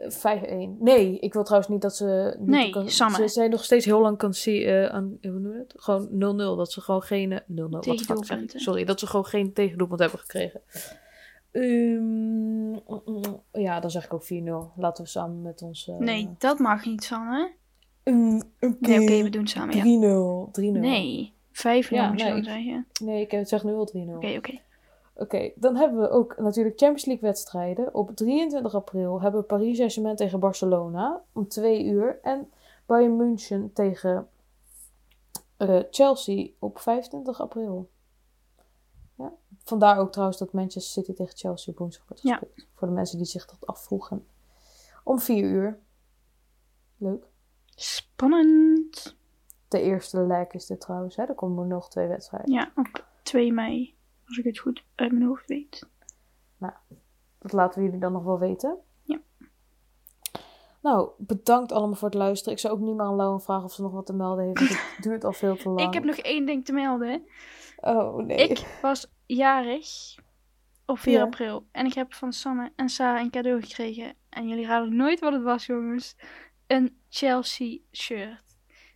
5-1. Nee, ik wil trouwens niet dat ze... Niet Nee, kan. Ze zijn nog steeds heel lang kan zien eh, aan... Hoe noem je het? Gewoon 0-0. Dat ze gewoon geen... eh, 0-0. Wat de fuck zeg ik? Tegendoelpunten. Sorry, dat ze gewoon geen tegendoelpunt hebben gekregen. Ehm, mm, ja, dan zeg ik ook 4-0. Laten we samen met ons... eh, Nee, dat mag niet, Sanne. Mm, Oké. Nee, oké, we doen het samen, ja. 3-0. 3-0. Nee, 5-0 Ja, nee. zeggen. Nee, ik zeg nu al 3-0. Oké, oké. Oké, dan hebben we ook natuurlijk Champions League wedstrijden. Op 23 april hebben we Paris Saint-Germain tegen Barcelona om 2 uur. En Bayern München tegen eh, Chelsea op 25 april. Ja. Vandaar ook trouwens dat Manchester City tegen Chelsea op woensdag wordt Ja. gespeeld. Voor de mensen die zich dat afvroegen. Om 4 uur. Leuk. Spannend. De eerste leg is dit trouwens. Hè? Er komen nog twee wedstrijden. Ja, op 2 mei. Als ik het goed uit mijn hoofd weet. Dat laten we jullie dan nog wel weten. Ja. Nou, bedankt allemaal voor het luisteren. Ik zou ook niet meer aan Lauwen vragen of ze nog wat te melden heeft. Want het duurt al veel te lang. Ik heb nog één ding te melden. Oh, nee. Ik was jarig op 4 Ja. april. En ik heb van Sanne en Sarah een cadeau gekregen. En jullie raden nooit wat het was, jongens. Een Chelsea shirt.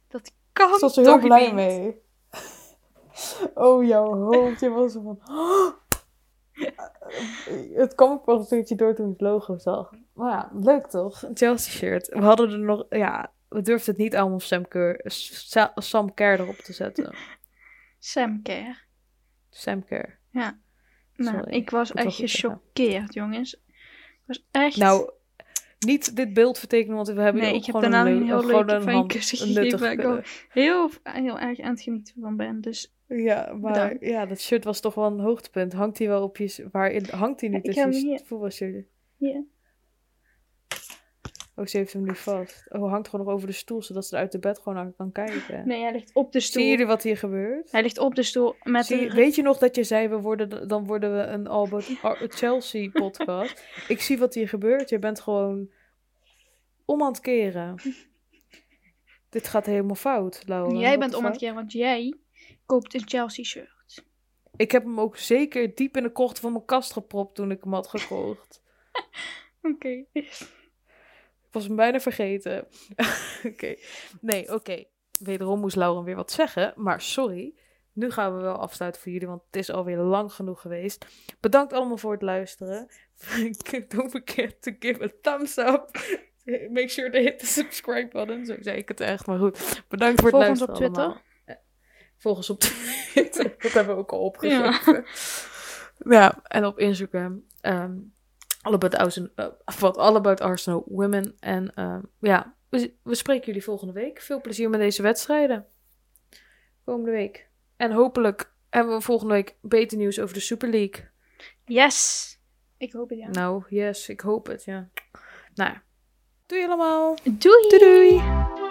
Dat kan Ik was er heel blij niet? mee. Oh, jouw hoofdje was zo van... Het kwam ook wel een stukje door toen ik het logo zag. Maar ja, leuk toch? Een Chelsea shirt. We hadden er nog... Ja, we durfden het niet aan om Sam Kerr, Sa- Sam Kerr erop te zetten. Sam Care. Sam Kerr. Ja. Nou, Sorry, ik was echt gechoqueerd, jongens. Ik was echt... Nou, niet dit beeld vertekenen, want we hebben Nee, ik ook heb gewoon daarna een, heel kussen gegeven, nuttig, waar ik ook heel, heel erg aan het genieten van ben. Dus Ja, maar Bedankt. ja, dat shirt was toch wel een hoogtepunt. Hangt hij wel op je... Waar in- hangt hij nu Ja, tussen je voetbalshirt? hier. Oh, ze heeft hem nu vast. Oh, hangt gewoon nog over de stoel, zodat ze er uit de bed gewoon naar kan kijken. Nee, hij ligt op de stoel. Zie jullie wat hier gebeurt? Hij ligt op de stoel met Zie- een... weet je nog dat je zei, we worden, dan worden we een Albert Chelsea podcast? ik zie wat hier gebeurt. Je bent gewoon om aan het keren. Dit gaat helemaal fout, Laura. Jij bent om aan het keren, want jij koopt een Chelsea shirt. Ik heb hem ook zeker diep in de kocht van mijn kast gepropt toen ik hem had gekocht. Oké. Ik was hem bijna vergeten. oké. Nee, oké. Wederom moest Laura weer wat zeggen. Maar sorry. Nu gaan we wel afsluiten voor jullie, want het is alweer lang genoeg geweest. Bedankt allemaal voor het luisteren. Don't forget to give a thumbs up. Make sure to hit the subscribe button. Zo zei ik het echt, maar goed. Bedankt voor het Volg luisteren op Twitter. allemaal. Volg ons op Twitter. Dat hebben we ook al opgegeven. Ja, en op Instagram. ehm all about Arsenal, wat All About Arsenal Women. En ehm, ja, we, we spreken jullie volgende week. Veel plezier met deze wedstrijden. Komende week. En hopelijk hebben we volgende week beter nieuws over de Super League. Yes. Ik hoop het, ja. Nou, yes, ik hoop het, ja. Nou, doei allemaal. Doei! Doei doei!